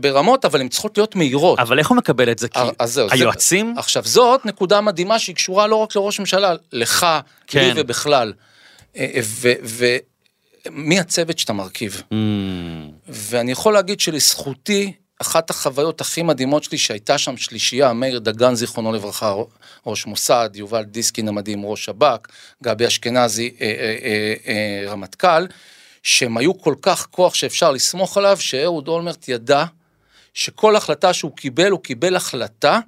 ברמות אבל הן צריכות להיות מהירות. אבל איך הוא מקבל את זה? כי אה, אז זהו, זה- היועצים, עכשיו זאת נקודה מדהימה שהיא קשורה לא רק לראש ממשלה, לך, כן. לי ובכלל. ומי הצוות שאתה מרכיב? Mm, ואני יכול להגיד שלזכותי, אחת החוויות הכי מדהימות שלי שהייתה שם שלישייה, מאיר דגן זיכרונו לברכה, ראש מוסד, יובל דיסקין המדהים, ראש שב"כ, גבי אשכנזי, אה, אה, אה, אה, רמטכ"ל, שהם היו כל כך כוח שאפשר לסמוך עליו, שאהוד אולמרט ידע שכל החלטה שהוא קיבל, הוא קיבל החלטה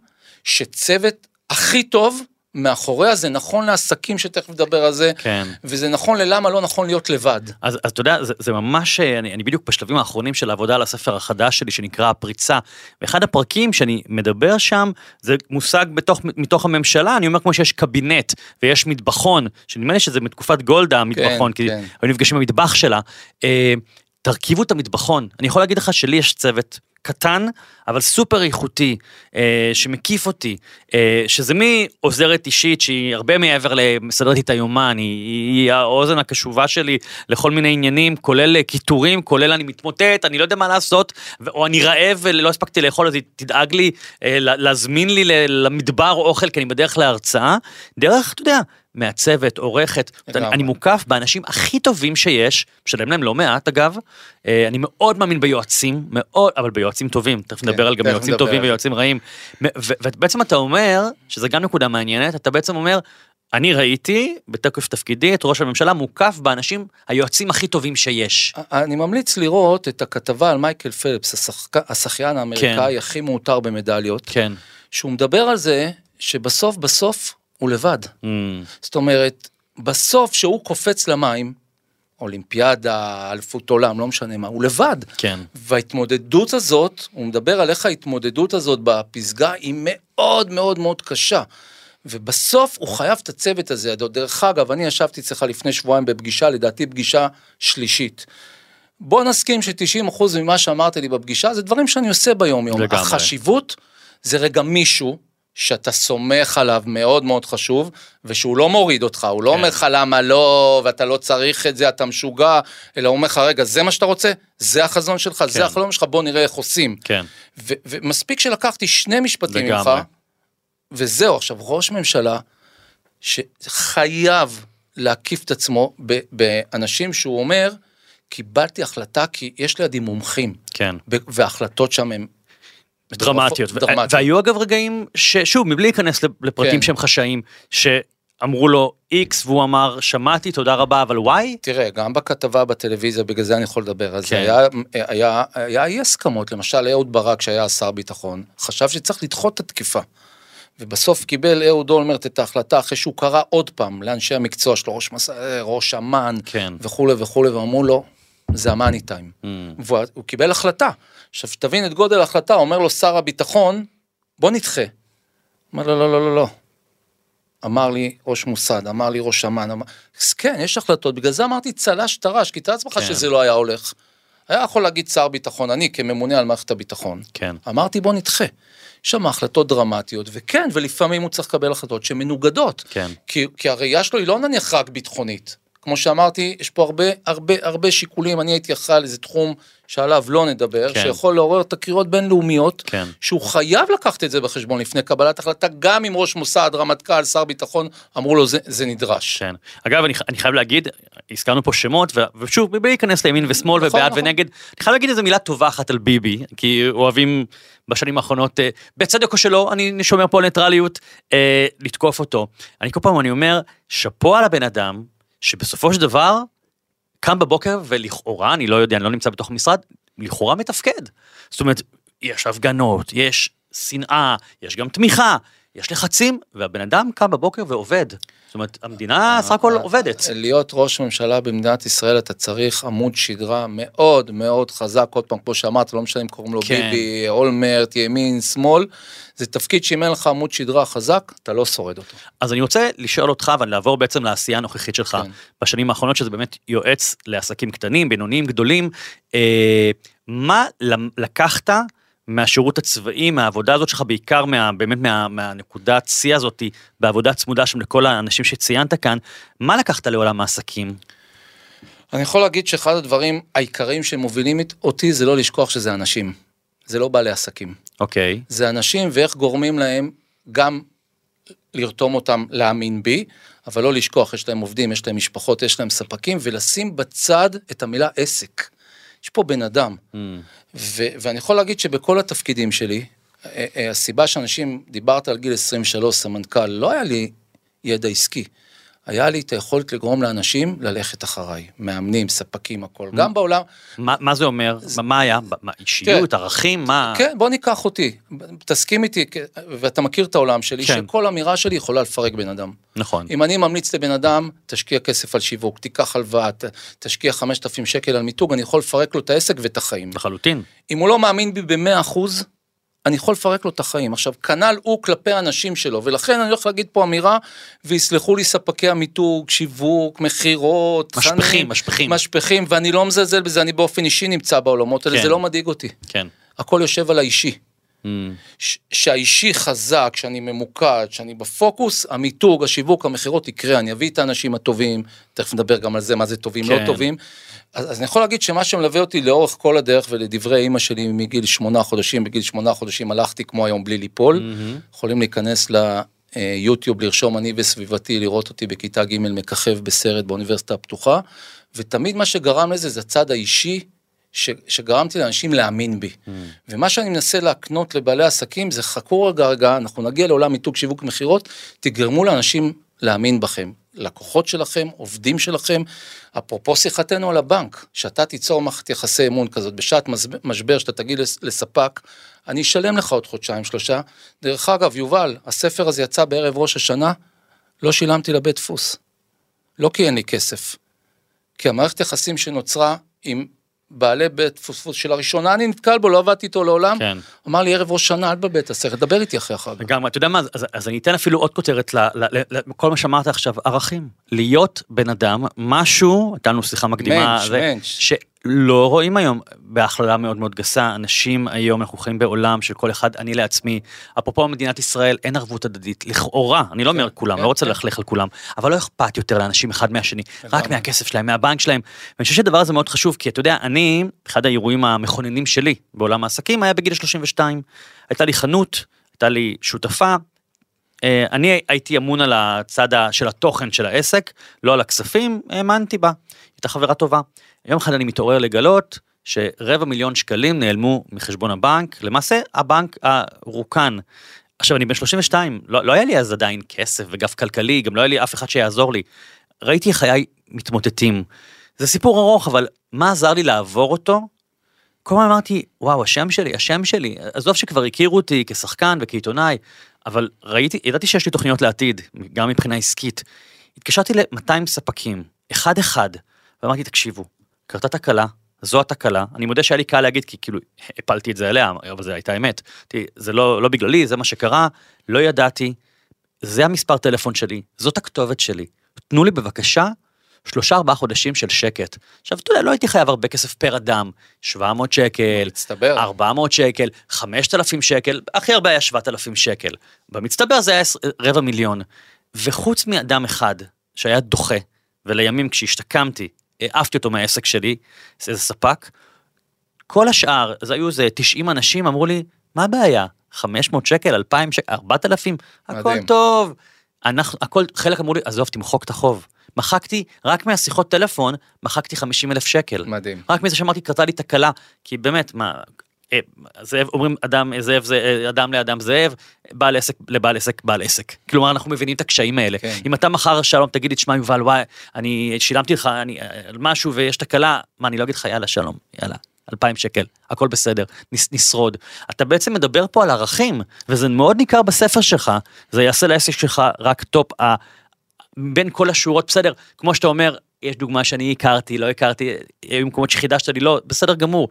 שצוות הכי טוב מאחוריה, זה נכון לעסקים שתכף נדבר על זה, כן. וזה נכון ללמה לא נכון להיות לבד. אז, אז אתה יודע, זה, זה ממש, אה, אני, אני בדיוק בשלבים האחרונים של העבודה על הספר החדש שלי שנקרא הפריצה. ואחד הפרקים שאני מדבר שם, זה מושג בתוך, מתוך הממשלה, אני אומר כמו שיש קבינט ויש מטבחון, שנדמה לי שזה מתקופת גולדה המטבחון, כי כן. היו נפגשים במטבח שלה. אה, תרכיבו את המטבחון. אני יכול להגיד לך שלי יש צוות קטן, אבל סופר איכותי, אה, שמקיף אותי, אה, שזה מעוזרת אישית שהיא הרבה מעבר למסדרת לי את היומן, היא, היא האוזן הקשובה שלי לכל מיני עניינים, כולל אה, קיטורים, כולל אני מתמוטט, אני לא יודע מה לעשות, או אני רעב ולא הספקתי לאכול, אז היא תדאג לי אה, לה- להזמין לי למדבר אוכל, כי אני בדרך להרצאה, דרך, אתה יודע, מעצבת, עורכת, אני. אני מוקף באנשים הכי טובים שיש, משלם להם לא מעט אגב, אה, אני מאוד מאמין ביועצים, מאוד, אבל ביועצים טובים, תכף נדבר על גם יועצים נדבר טובים. ויועצים רעים. ובעצם אתה אומר, שזה גם נקודה מעניינת, אתה בעצם אומר, אני ראיתי בתוקף תפקידי את ראש הממשלה מוקף באנשים, היועצים הכי טובים שיש. אני ממליץ לראות את הכתבה על מייקל פלפס, השחק... השחיין האמריקאי כן. הכי מעוטר במדליות, כן. שהוא מדבר על זה שבסוף בסוף הוא לבד. Mm, זאת אומרת, בסוף שהוא קופץ למים, אולימפיאדה, אליפות עולם, לא משנה מה, הוא לבד. כן. וההתמודדות הזאת, הוא מדבר על איך ההתמודדות הזאת בפסגה היא מאוד מאוד מאוד קשה. ובסוף הוא חייב את הצוות הזה. דרך אגב, אני ישבתי אצלך לפני שבועיים בפגישה, לדעתי פגישה שלישית. בוא נסכים ש-90% ממה שאמרת לי בפגישה זה דברים שאני עושה ביום יום. לגמרי. החשיבות זה רגע מישהו שאתה סומך עליו מאוד מאוד חשוב, ושהוא לא מוריד אותך, הוא לא כן. אומר לך למה לא, ואתה לא צריך את זה, אתה משוגע, אלא הוא אומר לך, רגע, זה מה שאתה רוצה? זה החזון שלך, כן. זה החלום שלך, בוא נראה איך עושים. כן. ו- ומספיק שלקחתי שני משפטים לגמרי. ממך, וזהו, עכשיו, ראש ממשלה שחייב להקיף את עצמו באנשים שהוא אומר, קיבלתי החלטה כי יש לידי מומחים, כן. וההחלטות שם הן... דרמטיות. דרמטיות. והיו אגב רגעים ששוב, מבלי להיכנס לפרטים כן. שהם חשאיים, שאמרו לו X והוא אמר, שמעתי, תודה רבה, אבל Y? תראה, גם בכתבה בטלוויזיה, בגלל זה אני יכול לדבר זה, כן. היה, היה, היה אי הסכמות, למשל אהוד ברק שהיה שר ביטחון, חשב שצריך לדחות את התקיפה. ובסוף קיבל אהוד אולמרט את ההחלטה אחרי שהוא קרא עוד פעם לאנשי המקצוע שלו, ראש, מס... ראש אמ"ן כן. וכולי וכולי, ואמרו לו, זה המאני טיים. Mm. והוא הוא קיבל החלטה. עכשיו, תבין את גודל ההחלטה, אומר לו שר הביטחון, בוא נדחה. אומר לו, לא, לא, לא, לא. אמר לי ראש מוסד, אמר לי ראש אמ"ן, אמר... אז כן, יש החלטות, בגלל זה אמרתי צל"ש טר"ש, כי תאר לעצמך כן. שזה לא היה הולך. היה יכול להגיד שר ביטחון, אני כממונה על מערכת הביטחון. כן. אמרתי בוא נדחה. יש שם החלטות דרמטיות, וכן, ולפעמים הוא צריך לקבל החלטות שמנוגדות. כן. כי, כי הראייה שלו היא לא נניח רק ביטחונית. כמו שאמרתי, יש פה הרבה, הרבה, הרבה שיקולים, אני הייתי אחראי על איזה תחום שעליו לא נדבר, כן. שיכול לעורר תקריות בינלאומיות, כן. שהוא חייב לקחת את זה בחשבון לפני קבלת החלטה, גם אם ראש מוסד, רמטכ"ל, שר ביטחון, אמרו לו זה, זה נדרש. כן. אגב, אני, אני חייב להגיד, הזכרנו פה שמות, ו- ושוב, בלי להיכנס לימין ושמאל נכון, ובעד נכון. ונגד, אני חייב להגיד איזה מילה טובה אחת על ביבי, כי אוהבים בשנים האחרונות, אה, בצדק או שלא, אני שומר פה על ניטרליות, אה, לתקוף אותו. אני כל פעם, אני אומר, שאפו על הבן אדם, שבסופו של דבר, קם בבוקר ולכאורה, אני לא יודע, אני לא נמצא בתוך המשרד, לכאורה מתפקד. זאת אומרת, יש הפגנות, יש שנאה, יש גם תמיכה, יש לחצים, והבן אדם קם בבוקר ועובד. זאת אומרת, המדינה סך הכל עובדת. להיות ראש ממשלה במדינת ישראל אתה צריך עמוד שדרה מאוד מאוד חזק, עוד פעם, כמו שאמרת, לא משנה אם קוראים לו כן. ביבי, אולמרט, ימין, שמאל, זה תפקיד שאם אין לך עמוד שדרה חזק, אתה לא שורד אותו. אז אני רוצה לשאול אותך ולעבור בעצם לעשייה הנוכחית שלך כן. בשנים האחרונות, שזה באמת יועץ לעסקים קטנים, בינוניים, גדולים. אה, מה לקחת מהשירות הצבאי, מהעבודה הזאת שלך, בעיקר מה, באמת מה, מהנקודת שיא הזאתי, בעבודה צמודה שם לכל האנשים שציינת כאן, מה לקחת לעולם העסקים? אני יכול להגיד שאחד הדברים העיקריים שמובילים אותי זה לא לשכוח שזה אנשים, זה לא בעלי עסקים. אוקיי, זה אנשים ואיך גורמים להם גם לרתום אותם להאמין בי, אבל לא לשכוח, יש להם עובדים, יש להם משפחות, יש להם ספקים, ולשים בצד את המילה עסק. יש פה בן אדם. Mm, ו- ואני יכול להגיד שבכל התפקידים שלי, אה, אה, הסיבה שאנשים, דיברת על גיל 23, סמנכ"ל, לא היה לי ידע עסקי. היה לי את היכולת לגרום לאנשים ללכת אחריי, מאמנים, ספקים, הכל. גם בעולם, מה, מה זה אומר? מה, מה היה? מה, אישיות, ערכים, מה? כן, בוא ניקח אותי, תסכים איתי, ואתה מכיר את העולם שלי, כן. שכל אמירה שלי יכולה לפרק בן אדם. נכון. אם אני ממליץ לבן אדם, תשקיע כסף על שיווק, תיקח הלוואה, תשקיע 5,000 שקל על מיתוג, אני יכול לפרק לו את העסק ואת החיים. לחלוטין. אם הוא לא מאמין בי ב-100 אחוז, אני יכול לפרק לו את החיים. עכשיו, כנ"ל הוא כלפי האנשים שלו, ולכן אני הולך להגיד פה אמירה, ויסלחו לי ספקי המיתוג, שיווק, מכירות, משפכים, תכנים, משפכים. משפכים, ואני לא מזלזל בזה, אני באופן אישי נמצא בעולמות האלה, כן. זה לא מדאיג אותי. כן. הכל יושב על האישי. Mm, ש- שהאישי חזק, שאני ממוקד, שאני בפוקוס, המיתוג, השיווק, המכירות יקרה, אני אביא את האנשים הטובים, תכף נדבר גם על זה, מה זה טובים, כן. לא טובים. אז, אז אני יכול להגיד שמה שמלווה אותי לאורך כל הדרך, ולדברי אימא שלי מגיל שמונה חודשים, בגיל שמונה חודשים הלכתי כמו היום בלי ליפול, מהמם. יכולים להיכנס ליוטיוב, לרשום אני וסביבתי, לראות אותי בכיתה ג' מככב בסרט באוניברסיטה הפתוחה, ותמיד מה שגרם לזה זה הצד האישי, ש, שגרמתי לאנשים להאמין בי. ומה שאני מנסה להקנות לבעלי עסקים זה חכו רגע רגע, אנחנו נגיע לעולם מיתוג שיווק מכירות, תגרמו לאנשים להאמין בכם. לקוחות שלכם, עובדים שלכם, אפרופו שיחתנו על הבנק, שאתה תיצור מערכת יחסי אמון כזאת בשעת משבר, שאתה תגיד לס- לספק, אני אשלם לך עוד חודשיים שלושה. דרך אגב, יובל, הספר הזה יצא בערב ראש השנה, לא שילמתי לבית דפוס. לא כי אין לי כסף, כי המערכת יחסים שנוצרה עם בעלי בית דפוס שלראשונה אני נתקל בו, לא עבדתי איתו לעולם, כן. אמר לי ערב ראש שנה, אל את הסרט, דבר איתי אחרי החג. לגמרי, אתה יודע מה, אז, אז אני אתן אפילו עוד כותרת לכל מה שאמרת עכשיו, ערכים. להיות בן אדם, משהו, הייתה לנו שיחה מקדימה, מענץ', מענץ'. שלא רואים היום, בהכללה מאוד מאוד גסה, אנשים היום, אנחנו חיים בעולם של כל אחד, אני לעצמי, אפרופו מדינת ישראל, אין ערבות הדדית, לכאורה, אני לא אומר כולם, כן, לא רוצה כן. ללכלך על כולם, אבל לא אכפת יותר לאנשים אחד מהשני, רק. מהכסף שלהם, מהבנק שלהם, ואני חושב שהדבר הזה מאוד חשוב, כי אתה יודע, אני, אחד האירועים המכוננים שלי בעולם העסקים היה בגיל 32, הייתה לי חנות, הייתה לי שותפה, אה, אני הייתי אמון על הצד של התוכן של העסק, לא על הכספים, האמנתי בה, הייתה חברה טובה. יום אחד אני מתעורר לגלות שרבע מיליון שקלים נעלמו מחשבון הבנק, למעשה הבנק הרוקן. עכשיו אני בן 32, לא, לא היה לי אז עדיין כסף וגב כלכלי, גם לא היה לי אף אחד שיעזור לי. ראיתי חיי מתמוטטים. זה סיפור ארוך, אבל מה עזר לי לעבור אותו? כל הזמן אמרתי, וואו, השם שלי, השם שלי, עזוב שכבר הכירו אותי כשחקן וכעיתונאי, אבל ראיתי, ידעתי שיש לי תוכניות לעתיד, גם מבחינה עסקית. התקשרתי ל-200 ספקים, אחד אחד, ואמרתי, תקשיבו, קרתה תקלה, זו התקלה. אני מודה שהיה לי קל להגיד, כי כאילו הפלתי את זה עליה, אבל זו הייתה אמת. תראי, זה לא, לא בגללי, זה מה שקרה, לא ידעתי, זה המספר טלפון שלי, זאת הכתובת שלי. תנו לי בבקשה שלושה ארבעה חודשים של שקט. עכשיו, אתה יודע, לא הייתי חייב הרבה כסף פר אדם, 700 שקל, מצטבר. 400 שקל, 5,000 שקל, הכי הרבה היה 7,000 שקל. במצטבר זה היה רבע מיליון. וחוץ מאדם אחד שהיה דוחה, ולימים כשהשתקמתי, העפתי אותו מהעסק שלי, זה איזה ספק, כל השאר, אז היו איזה 90 אנשים, אמרו לי, מה הבעיה? 500 שקל, 2,000 שקל, 4,000, הכל מדהים. טוב. אנחנו, הכל, חלק אמרו לי, עזוב, תמחוק את החוב. מחקתי, רק מהשיחות טלפון, מחקתי 50 אלף שקל. מדהים. רק מזה שאמרתי, קרתה לי תקלה, כי באמת, מה, זאב, אומרים אדם, זאב, זה, אדם לאדם זאב, בעל עסק לבעל עסק, בעל עסק. כלומר, אנחנו מבינים את הקשיים האלה. כן. אם אתה מחר שלום, תגיד לי, תשמע, יובל, וואי, אני שילמתי לך אני, משהו ויש תקלה, מה, אני לא אגיד לך, יאללה, שלום, יאללה. אלפיים שקל, הכל בסדר, נס, נשרוד. אתה בעצם מדבר פה על ערכים, וזה מאוד ניכר בספר שלך, זה יעשה לעסק שלך רק טופ, ה, בין כל השורות, בסדר, כמו שאתה אומר, יש דוגמה שאני הכרתי, לא הכרתי, היו מקומות שחידשת לי, לא, בסדר גמור,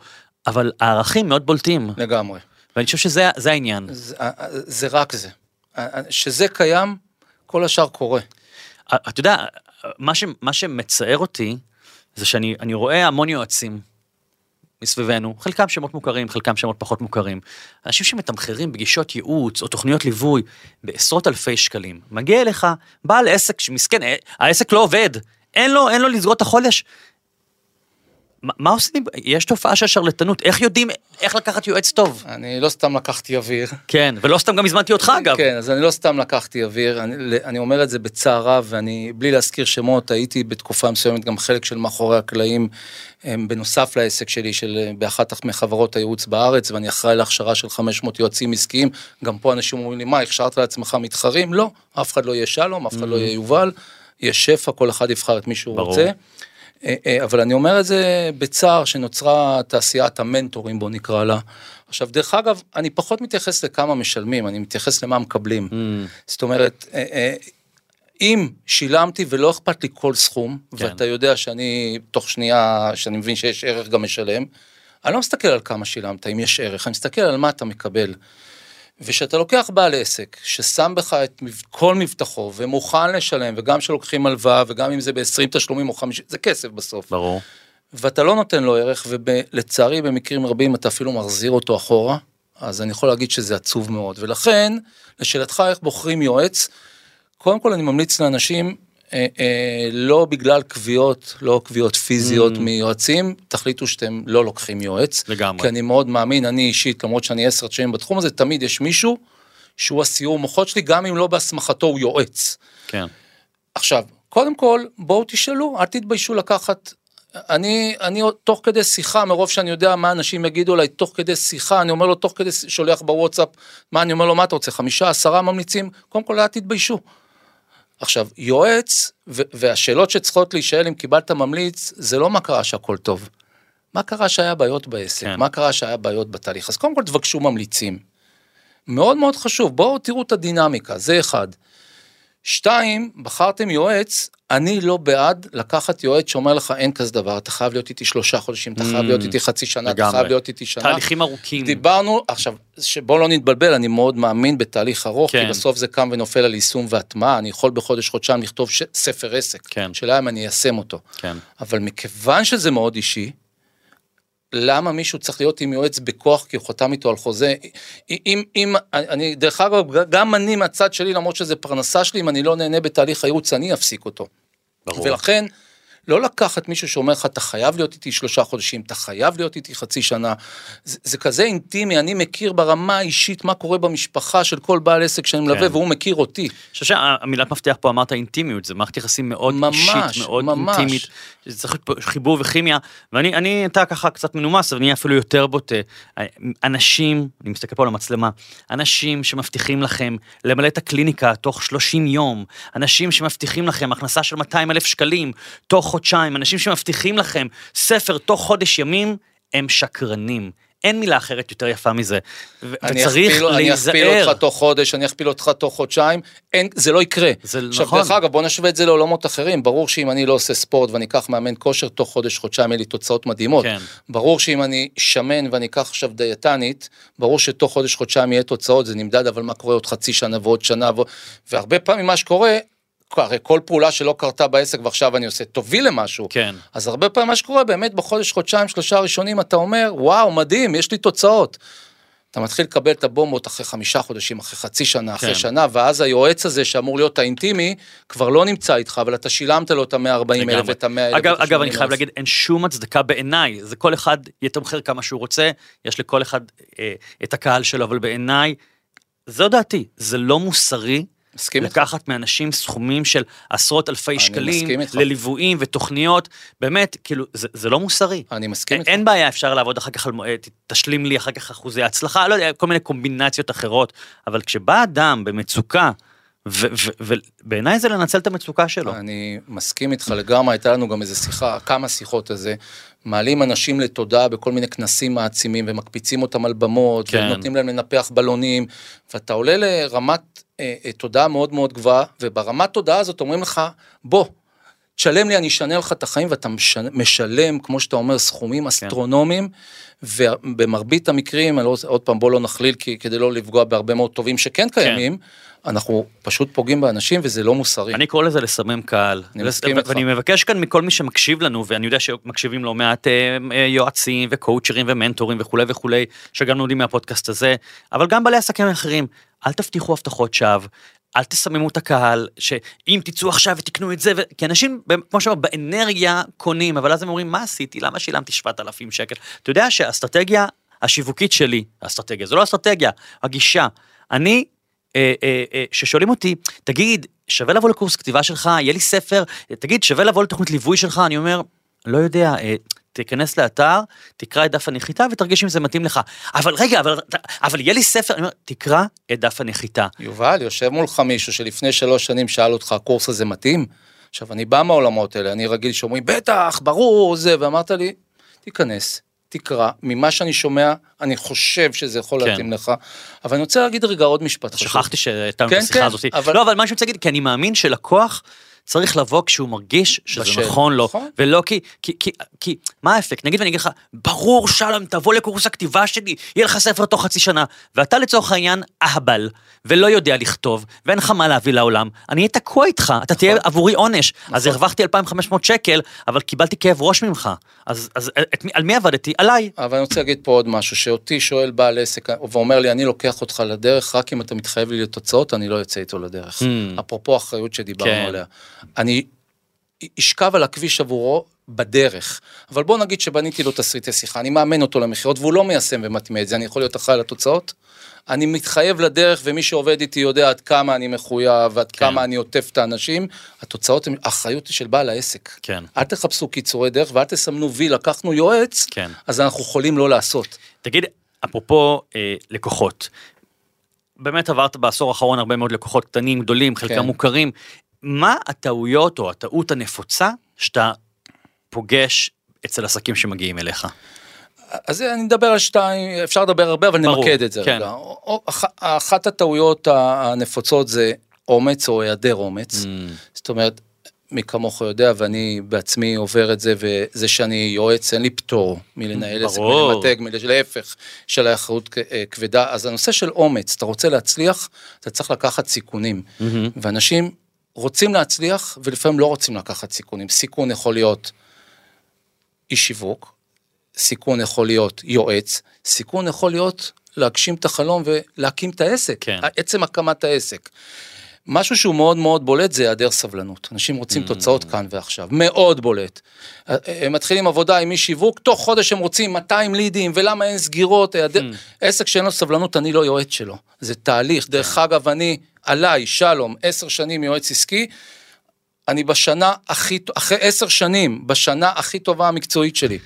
אבל הערכים מאוד בולטים, לגמרי. ואני חושב שזה זה העניין. זה, זה רק זה. שזה קיים, כל השאר קורה. אתה יודע, מה, ש, מה שמצער אותי, זה שאני אני רואה המון יועצים מסביבנו, חלקם שמות מוכרים, חלקם שמות פחות מוכרים. אנשים שמתמחרים פגישות ייעוץ או תוכניות ליווי בעשרות אלפי שקלים. מגיע אליך בעל עסק שמסכן, אה, העסק לא עובד, אין לו, אין לו לסגור את החודש. מה, מה עושים? יש תופעה של שרלטנות, איך יודעים איך לקחת יועץ טוב? אני לא סתם לקחתי אוויר. כן, ולא סתם גם הזמנתי אותך אגב. כן, אז אני לא סתם לקחתי אוויר, אני, אני אומר את זה בצער רב, ואני, בלי להזכיר שמות, הייתי בתקופה מסוימת גם חלק של מאחורי הקלעים, הם, בנוסף לעסק שלי, של, באחת מחברות הייעוץ בארץ, ואני אחראי להכשרה של 500 יועצים עסקיים, גם פה אנשים אומרים לי, מה, הכשרת לעצמך מתחרים? לא, אף אחד לא יהיה שלום, אף אחד לא יהיה יובל, יש שפע, כל אחד יבחר את מי שהוא ברור. רוצה. אה, אה, אבל אני אומר את זה בצער שנוצרה תעשיית המנטורים בוא נקרא לה. עכשיו דרך אגב אני פחות מתייחס לכמה משלמים אני מתייחס למה מקבלים. Mm, זאת אומרת אה, אם שילמתי ולא אכפת לי כל סכום כן. ואתה יודע שאני תוך שנייה שאני מבין שיש ערך גם משלם. אני לא מסתכל על כמה שילמת אם יש ערך אני מסתכל על מה אתה מקבל. וכשאתה לוקח בעל עסק ששם בך את כל מבטחו ומוכן לשלם וגם שלוקחים הלוואה וגם אם זה ב-20 תשלומים או 50 זה כסף בסוף. ברור. ואתה לא נותן לו ערך ולצערי במקרים רבים אתה אפילו מחזיר אותו אחורה אז אני יכול להגיד שזה עצוב מאוד. ולכן לשאלתך איך בוחרים יועץ? קודם כל אני ממליץ לאנשים אה, אה, לא בגלל קביעות לא קביעות פיזיות Mm. מיועצים תחליטו שאתם לא לוקחים יועץ לגמרי. כי אני מאוד מאמין אני אישית למרות שאני עשר שנים בתחום הזה תמיד יש מישהו שהוא הסיור מוחות שלי גם אם לא בהסמכתו הוא יועץ. כן. עכשיו, קודם כל, בואו תשאלו, אל תתביישו לקחת. אני, אני תוך כדי שיחה, מרוב שאני יודע מה אנשים יגידו עליי, תוך כדי שיחה, אני אומר לו תוך כדי, שולח בוואטסאפ, מה אני אומר לו, מה אתה רוצה, חמישה, עשרה ממליצים? קודם כל, אל תתביישו. עכשיו, יועץ, והשאלות שצריכות להישאל אם קיבלת ממליץ, זה לא מה קרה שהכל טוב. מה קרה שהיה בעיות בעסק? כן. מה קרה שהיה בעיות בתהליך? אז קודם כל תבקשו ממליצים. מאוד מאוד חשוב, בואו תראו את הדינמיקה, זה אחד. שתיים, בחרתם יועץ, אני לא בעד לקחת יועץ שאומר לך אין כזה דבר, אתה חייב להיות איתי שלושה חודשים, אתה חייב Mm, להיות איתי חצי שנה, אתה. חייב להיות איתי שנה. תהליכים ארוכים. דיברנו, עכשיו, בואו לא נתבלבל, אני מאוד מאמין בתהליך ארוך, כן. כי בסוף זה קם ונופל על יישום והטמעה, אני יכול בחודש, חודשיים לכתוב. ספר עסק, כן. שאלה אם אני איישם אותו. כן. אבל מכיוון שזה מאוד אישי, למה מישהו צריך להיות עם יועץ בכוח כי הוא חתם איתו על חוזה? אם, אם, אני, דרך אגב, גם אני מהצד שלי, למרות שזה פרנסה שלי, אם אני לא נהנה בתהליך הייעוץ, אני אפסיק אותו. ברור. ולכן, לא לקחת מישהו שאומר לך, אתה חייב להיות איתי שלושה חודשים, אתה חייב להיות איתי חצי שנה. זה, זה כזה אינטימי, אני מכיר ברמה האישית מה קורה במשפחה של כל בעל עסק שאני מלווה, כן. והוא מכיר אותי. אני חושב שהמילת מפתח פה אמרת אינטימיות, זה מערכת יחסים מאוד ממש, אישית, מאוד ממש. אינטימית, זה צריך להיות חיבור וכימיה, ואני, אני, אתה ככה קצת מנומס, אבל אני אפילו יותר בוטה. אנשים, אני מסתכל פה על המצלמה, אנשים שמבטיחים לכם למלא את הקליניקה תוך 30 יום, אנשים שמבטיחים לכם הכנסה של 200 אלף שקלים תוך חודשיים, אנשים שמבטיחים לכם ספר תוך חודש ימים, הם שקרנים. אין מילה אחרת יותר יפה מזה. ו- אני וצריך אכפיל, אני אכפיל להיזהר. אותך תוך חודש, אני אכפיל אותך תוך חודשיים, אין, זה לא יקרה. זה עכשיו, נכון. דרך אגב, בוא נשווה את זה לעולמות אחרים. ברור שאם אני לא עושה ספורט ואני אקח מאמן כושר, תוך חודש, חודשיים יהיה לי תוצאות מדהימות. כן. ברור שאם אני שמן ואני אקח עכשיו דיאטנית, ברור שתוך חודש, חודשיים יהיה תוצאות, זה נמדד, אבל מה קורה עוד חצי שנה ועוד שנה, ועוד... והרבה פעמים מה שקורה, הרי כל פעולה שלא קרתה בעסק ועכשיו אני עושה, תוביל למשהו. כן. אז הרבה פעמים מה שקורה, באמת בחודש, חודשיים, שלושה הראשונים אתה אומר, וואו, מדהים, יש לי תוצאות. אתה מתחיל לקבל את הבומבות אחרי חמישה חודשים, אחרי חצי שנה, אחרי כן. שנה, ואז היועץ הזה שאמור להיות האינטימי, כבר לא נמצא איתך, אבל אתה שילמת לו את ה-140 אלף. ואת ה-100 אלף. אגב, אגב, אני 80,000. חייב להגיד, אין שום הצדקה בעיניי, זה כל אחד יתמחר כמה שהוא רוצה, יש לכל אחד אה, את הקהל שלו, אבל בעיניי, זו דעתי, זה לא מוסרי. מסכים איתך. לקחת מאנשים סכומים של עשרות אלפי שקלים. לליוויים ותוכניות, באמת, כאילו, זה, זה לא מוסרי. אני מסכים איתך. אין בעיה, אפשר לעבוד אחר כך על מועד, תשלים לי אחר כך אחוזי הצלחה, לא יודע, כל מיני קומבינציות אחרות, אבל כשבא אדם במצוקה, ובעיניי זה לנצל את המצוקה שלו. אני מסכים איתך לגמרי, הייתה לנו גם איזה שיחה, כמה שיחות על זה. מעלים אנשים לתודעה בכל מיני כנסים מעצימים ומקפיצים אותם על במות, כן. ונותנים להם לנפח בלונים, ואתה עולה לרמת אה, אה, תודעה מאוד מאוד גבוהה, וברמת תודעה הזאת אומרים לך, בוא, תשלם לי, אני אשנה לך את החיים, ואתה משלם, כמו שאתה אומר, סכומים אסטרונומיים, ובמרבית המקרים, לא, עוד פעם, בוא לא נכליל, כי, כדי לא לפגוע בהרבה מאוד טובים שכן קיימים, אנחנו פשוט פוגעים באנשים, וזה לא מוסרי. אני קורא לזה לסמם קהל. אני מסכים איתך. ואני מבקש כאן מכל מי שמקשיב לנו, ואני יודע שמקשיבים לא מעט אה, אה, יועצים וקואוצ'רים ומנטורים וכולי וכולי, שגם לומדים מהפודקאסט הזה, אבל גם בעלי עסקים אחרים, אל תבטיחו הבטחות שווא. אל תסממו את הקהל, שאם תצאו עכשיו ותקנו את זה, ו... כי אנשים, כמו שאמרת, באנרגיה קונים, אבל אז הם אומרים, מה עשיתי? למה שילמתי 7,000 שקל? אתה יודע שהאסטרטגיה השיווקית שלי, האסטרטגיה, זו לא אסטרטגיה, הגישה. אני אה, אה, אה, ששואלים אותי, תגיד, שווה לבוא לקורס כתיבה שלך, יהיה לי ספר, תגיד, שווה לבוא לתוכנית ליווי שלך, אני אומר, לא יודע, תיכנס לאתר, תקרא את דף הנחיתה ותרגיש אם זה מתאים לך. אבל רגע, אבל, אבל יהיה לי ספר, אני אומר, תקרא את דף הנחיתה. יובל, יושב מולך מישהו שלפני שלוש שנים שאל אותך, הקורס הזה מתאים? עכשיו, אני בא מהעולמות האלה, אני רגיל שאומרים, בטח, ברור, זה, ואמרת לי, תיכנס, תקרא, ממה שאני שומע, אני חושב שזה יכול כן. להתאים לך, אבל אני רוצה להגיד רגע עוד משפט. שכחתי שהייתה לנו כן, את השיחה כן, הזאת. אבל- לא, אבל מה שאני רוצה להגיד, כי אני מאמין שלקוח צריך לבוא כשהוא מרגיש שזה בשל. נכון לו, נכון. ולא כי, כי, כי, כי, מה האפקט? נגיד ואני אגיד לך, ברור שלום, תבוא לקורס הכתיבה שלי, יהיה לך ספר תוך חצי שנה, ואתה לצורך העניין אהבל, ולא יודע לכתוב, ואין לך מה להביא לעולם, אני אהיה תקוע איתך, אתה תהיה עבורי עונש. אז הרווחתי 2,500 שקל, אבל קיבלתי כאב ראש ממך. אז, אז את, על מי עבדתי? עליי. אבל אני רוצה להגיד פה עוד משהו, שאותי שואל בעל עסק ואומר לי, אני לוקח אותך לדרך, רק אם אתה מתחייב לי לתוצאות, אני לא יוצא איתו לדרך. Hmm. אפרופו האחריות שדיברנו כן. עליה. אני אשכב על הכביש עבורו בדרך, אבל בוא נגיד שבניתי לו תסריטי שיחה, אני מאמן אותו למכירות והוא לא מיישם ומטמיע את זה, אני יכול להיות אחראי לתוצאות? אני מתחייב לדרך ומי שעובד איתי יודע עד כמה אני מחויב ועד כן. כמה אני עוטף את האנשים, התוצאות הן, האחריות היא של בעל העסק. כן. אל תחפשו קיצורי דרך ואל תסמנו וי, לקחנו יועץ, כן. אז אנחנו יכולים לא לעשות. תגיד, אפרופו אה, לקוחות, באמת עברת בעשור האחרון הרבה מאוד לקוחות קטנים, גדולים, חלקם כן. מוכרים. מה הטעויות או הטעות הנפוצה שאתה פוגש אצל עסקים שמגיעים אליך? אז אני מדבר על שתיים, אפשר לדבר הרבה, אבל ברור, נמקד את זה כן. רגע. אח- אחת הטעויות הנפוצות זה אומץ או היעדר אומץ. Mm. זאת אומרת, מי כמוך יודע, ואני בעצמי עובר את זה, וזה שאני יועץ, אין לי פטור מלנהל עסק, ברור. מלמתג, מל- להפך, של האחריות כ- אה, כבדה. אז הנושא של אומץ, אתה רוצה להצליח, אתה צריך לקחת סיכונים. מהמם. ואנשים רוצים להצליח, ולפעמים לא רוצים לקחת סיכונים. סיכון יכול להיות איש שיווק, סיכון יכול להיות יועץ, סיכון יכול להיות להגשים את החלום ולהקים את העסק, כן. עצם הקמת העסק. משהו שהוא מאוד מאוד בולט זה היעדר סבלנות. אנשים רוצים תוצאות כאן ועכשיו, מאוד בולט. הם מתחילים עבודה עם איש שיווק, תוך חודש הם רוצים 200 לידים, ולמה אין סגירות, היעדר... עסק שאין לו סבלנות, אני לא יועץ שלו. זה תהליך. דרך אגב, אני, עליי, שלום, עשר שנים יועץ עסקי, אני בשנה הכי, אחרי עשר שנים, בשנה הכי טובה המקצועית שלי.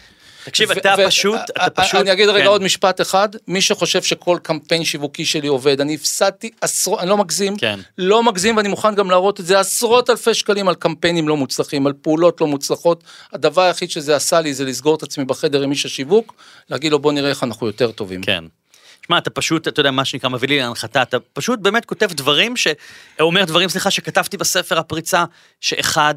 תקשיב, ו- אתה ו- פשוט, אתה פשוט... אני אגיד רגע כן. עוד משפט אחד, מי שחושב שכל קמפיין שיווקי שלי עובד, אני הפסדתי עשרות, אני לא מגזים, כן. לא מגזים ואני מוכן גם להראות את זה, עשרות אלפי שקלים על קמפיינים לא מוצלחים, על פעולות לא מוצלחות. הדבר היחיד שזה עשה לי זה לסגור את עצמי בחדר עם איש השיווק, להגיד לו בוא נראה איך אנחנו יותר טובים. כן. שמע, אתה פשוט, אתה יודע, מה שנקרא, מביא לי להנחתה, אתה פשוט באמת כותב דברים, ש... אומר דברים, סליחה, שכתבתי בספר הפריצה, שאחד,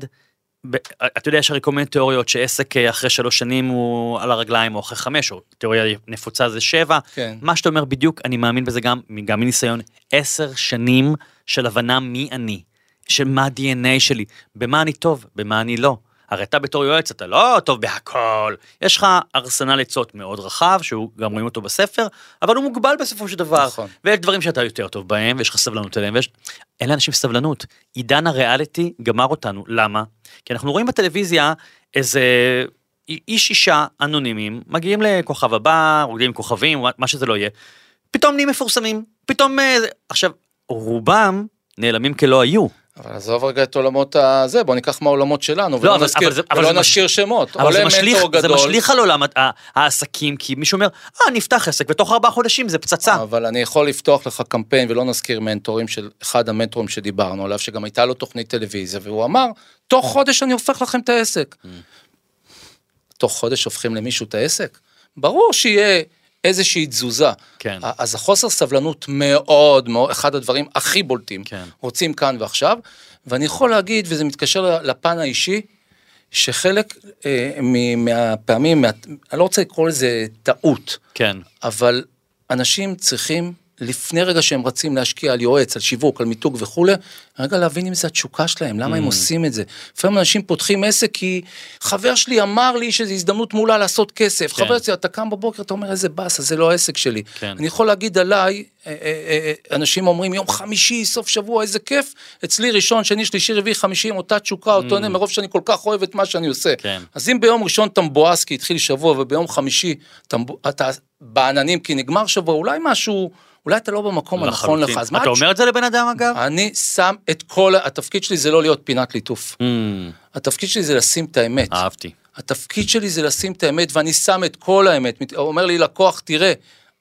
ב... אתה יודע, יש הרי כל מיני תיאוריות שעסק אה, אחרי שלוש שנים הוא על הרגליים, או אחרי חמש, או תיאוריה נפוצה זה שבע. כן. מה שאתה אומר בדיוק, אני מאמין בזה גם, גם מניסיון, עשר שנים של הבנה מי אני, של מה ה-DNA שלי, במה אני טוב, במה אני לא. הרי אתה בתור יועץ, אתה לא טוב בהכל. יש לך ארסנל עצות מאוד רחב, שהוא גם רואים אותו בספר, אבל הוא מוגבל בסופו של דבר. נכון. ויש דברים שאתה יותר טוב בהם, ויש לך סבלנות אליהם, ויש... אין לאנשים סבלנות. עידן הריאליטי גמר אותנו. למה? כי אנחנו רואים בטלוויזיה איזה איש אישה אנונימיים, מגיעים לכוכב הבא, רוקדים עם כוכבים, מה שזה לא יהיה, פתאום נהיים מפורסמים. פתאום... אה, עכשיו, רובם נעלמים כלא היו. אבל עזוב רגע את עולמות הזה, בוא ניקח מהעולמות שלנו, ולא אבל- נזכיר, אבל זה- אבל ולא זה מש- נזכיר שמות. אבל זה משליך, מנטור זה גדול, משליך על עולם העסקים, כי מישהו אומר, אה, נפתח עסק, בתוך ארבעה חודשים זה פצצה. אבל אני יכול לפתוח לך קמפיין ולא נזכיר מנטורים של אחד המנטורים שדיברנו עליו, שגם הייתה לו תוכנית טלוויזיה, והוא אמר, תוך חודש אני הופך לכם את העסק. Mm. תוך חודש הופכים למישהו את העסק? ברור שיהיה איזושהי תזוזה. כן. אז החוסר סבלנות מאוד מאוד, אחד הדברים הכי בולטים. כן. רוצים כאן ועכשיו, ואני יכול להגיד, וזה מתקשר לפן האישי, שחלק אה, מהפעמים, מה, אני לא רוצה לקרוא לזה טעות, כן. אבל אנשים צריכים, לפני רגע שהם רצים להשקיע על יועץ, על שיווק, על מיתוג וכולי, רגע להבין אם זה התשוקה שלהם, למה הם Mm. עושים את זה. לפעמים אנשים פותחים עסק כי חבר שלי אמר לי שזו הזדמנות מעולה לעשות כסף. כן. חבר שלי, אתה קם בבוקר, אתה אומר איזה באסה, זה לא העסק שלי. כן. אני יכול להגיד עליי, אה, אה, אה, אנשים אומרים יום חמישי, סוף שבוע, איזה כיף. אצלי ראשון, שני, שלישי, רביעי, חמישי, עם אותה תשוקה, אותו עניין, מרוב שאני כל כך אוהב את מה שאני עושה. Mm. כן. אז אם ביום ראשון אתה מבואס כי התחיל שבוע, וביום חמישי אתה בעננים כי נגמר שבוע, אולי משהו, אולי אתה לא במקום הנכון לחלוטין. לך. אז מה אתה אומר את זה לבן אדם אגב? אני שם את כל, התפקיד שלי זה לא להיות פינת ליטוף. Mm, התפקיד שלי זה לשים את האמת. אהבתי. התפקיד שלי זה לשים את האמת, ואני שם את כל האמת. מת- אומר לי לקוח, תראה,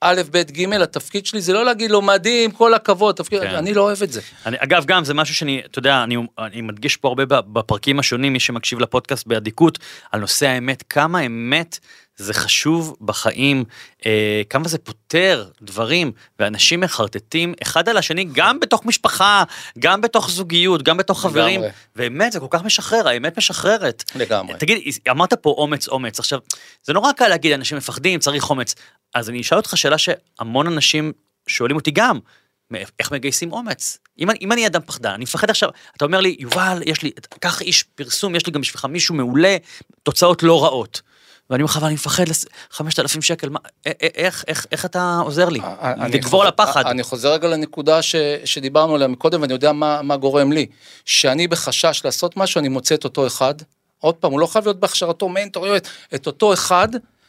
א', ב', ג', התפקיד שלי זה לא להגיד לו מדהים, כל הכבוד, תפקיד, כן. אני לא אוהב את זה. אני, אגב, גם זה משהו שאני, אתה יודע, אני, אני מדגיש פה הרבה בפרקים השונים, מי שמקשיב לפודקאסט באדיקות, על נושא האמת, כמה אמת זה חשוב בחיים, אה, כמה זה פותר דברים, ואנשים מחרטטים אחד על השני, גם בתוך משפחה, גם בתוך זוגיות, גם בתוך חברים, לגמרי. באמת זה כל כך משחרר, האמת משחררת. לגמרי. תגיד, אמרת פה אומץ, אומץ, עכשיו, זה נורא קל להגיד, אנשים מפחדים, צריך אומץ, אז אני אשאל אותך שאלה שהמון אנשים שואלים אותי גם, איך מגייסים אומץ? אם אני, אם אני אדם פחדן, אני מפחד עכשיו, אתה אומר לי, יובל, יש לי, קח איש פרסום, יש לי גם בשבילך מישהו מעולה, תוצאות לא רעות. ואני אומר לך, אבל אני מפחד, לס- 5,000 שקל, מה, איך, איך, איך אתה עוזר לי? לגבור על הפחד. אני חוזר רגע לנקודה ש, שדיברנו עליה מקודם, ואני יודע מה, מה גורם לי. שאני בחשש לעשות משהו, אני מוצא את אותו אחד, עוד פעם, הוא לא חייב להיות בהכשרתו מנטור, את אותו אחד,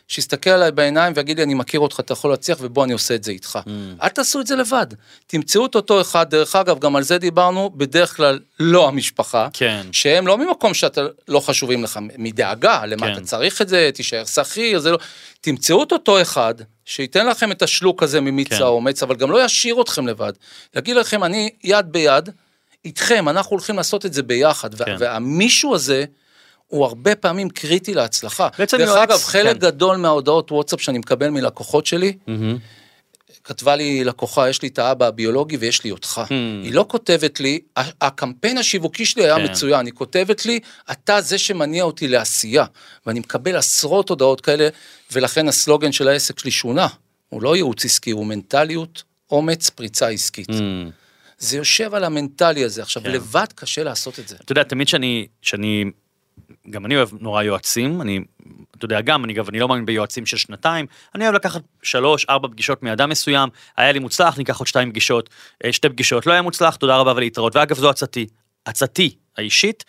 שיסתכל עליי בעיניים ויגיד לי, אני מכיר אותך, אתה יכול להצליח, ובוא אני עושה את זה איתך. Mm. אל תעשו את זה לבד. תמצאו את אותו אחד, דרך אגב, גם על זה דיברנו, בדרך כלל לא המשפחה. כן. שהם לא ממקום שאתה לא חשובים לך, מדאגה, למה כן. אתה צריך את זה, תישאר שכיר, זה לא... תמצאו את אותו אחד, שייתן לכם את השלוק הזה ממיץ כן. האומץ, אבל גם לא ישאיר אתכם לבד. יגיד לכם, אני יד ביד, איתכם, אנחנו הולכים לעשות את זה ביחד. כן. והמישהו הזה, הוא הרבה פעמים קריטי להצלחה. דרך אגב, חלק כן. גדול מההודעות וואטסאפ שאני מקבל מלקוחות שלי, מהמם. כתבה לי לקוחה, יש לי את האבא הביולוגי ויש לי אותך. Hmm. היא לא כותבת לי, הקמפיין השיווקי שלי היה כן. מצוין, היא כותבת לי, אתה זה שמניע אותי לעשייה. ואני מקבל עשרות הודעות כאלה, ולכן הסלוגן של העסק שלי שונה. הוא לא ייעוץ עסקי, הוא מנטליות, אומץ, פריצה עסקית. Mm. זה יושב על המנטלי הזה. עכשיו, כן. לבד קשה לעשות את זה. אתה יודע, תמיד שאני, שאני, גם אני אוהב נורא יועצים, אני, אתה יודע, גם, אני אני לא מאמין ביועצים של שנתיים, אני אוהב לקחת שלוש, ארבע פגישות מאדם מסוים, היה לי מוצלח, ניקח עוד שתיים פגישות, אה, שתי פגישות, לא היה מוצלח, תודה רבה ולהתראות. ואגב, זו עצתי, עצתי האישית,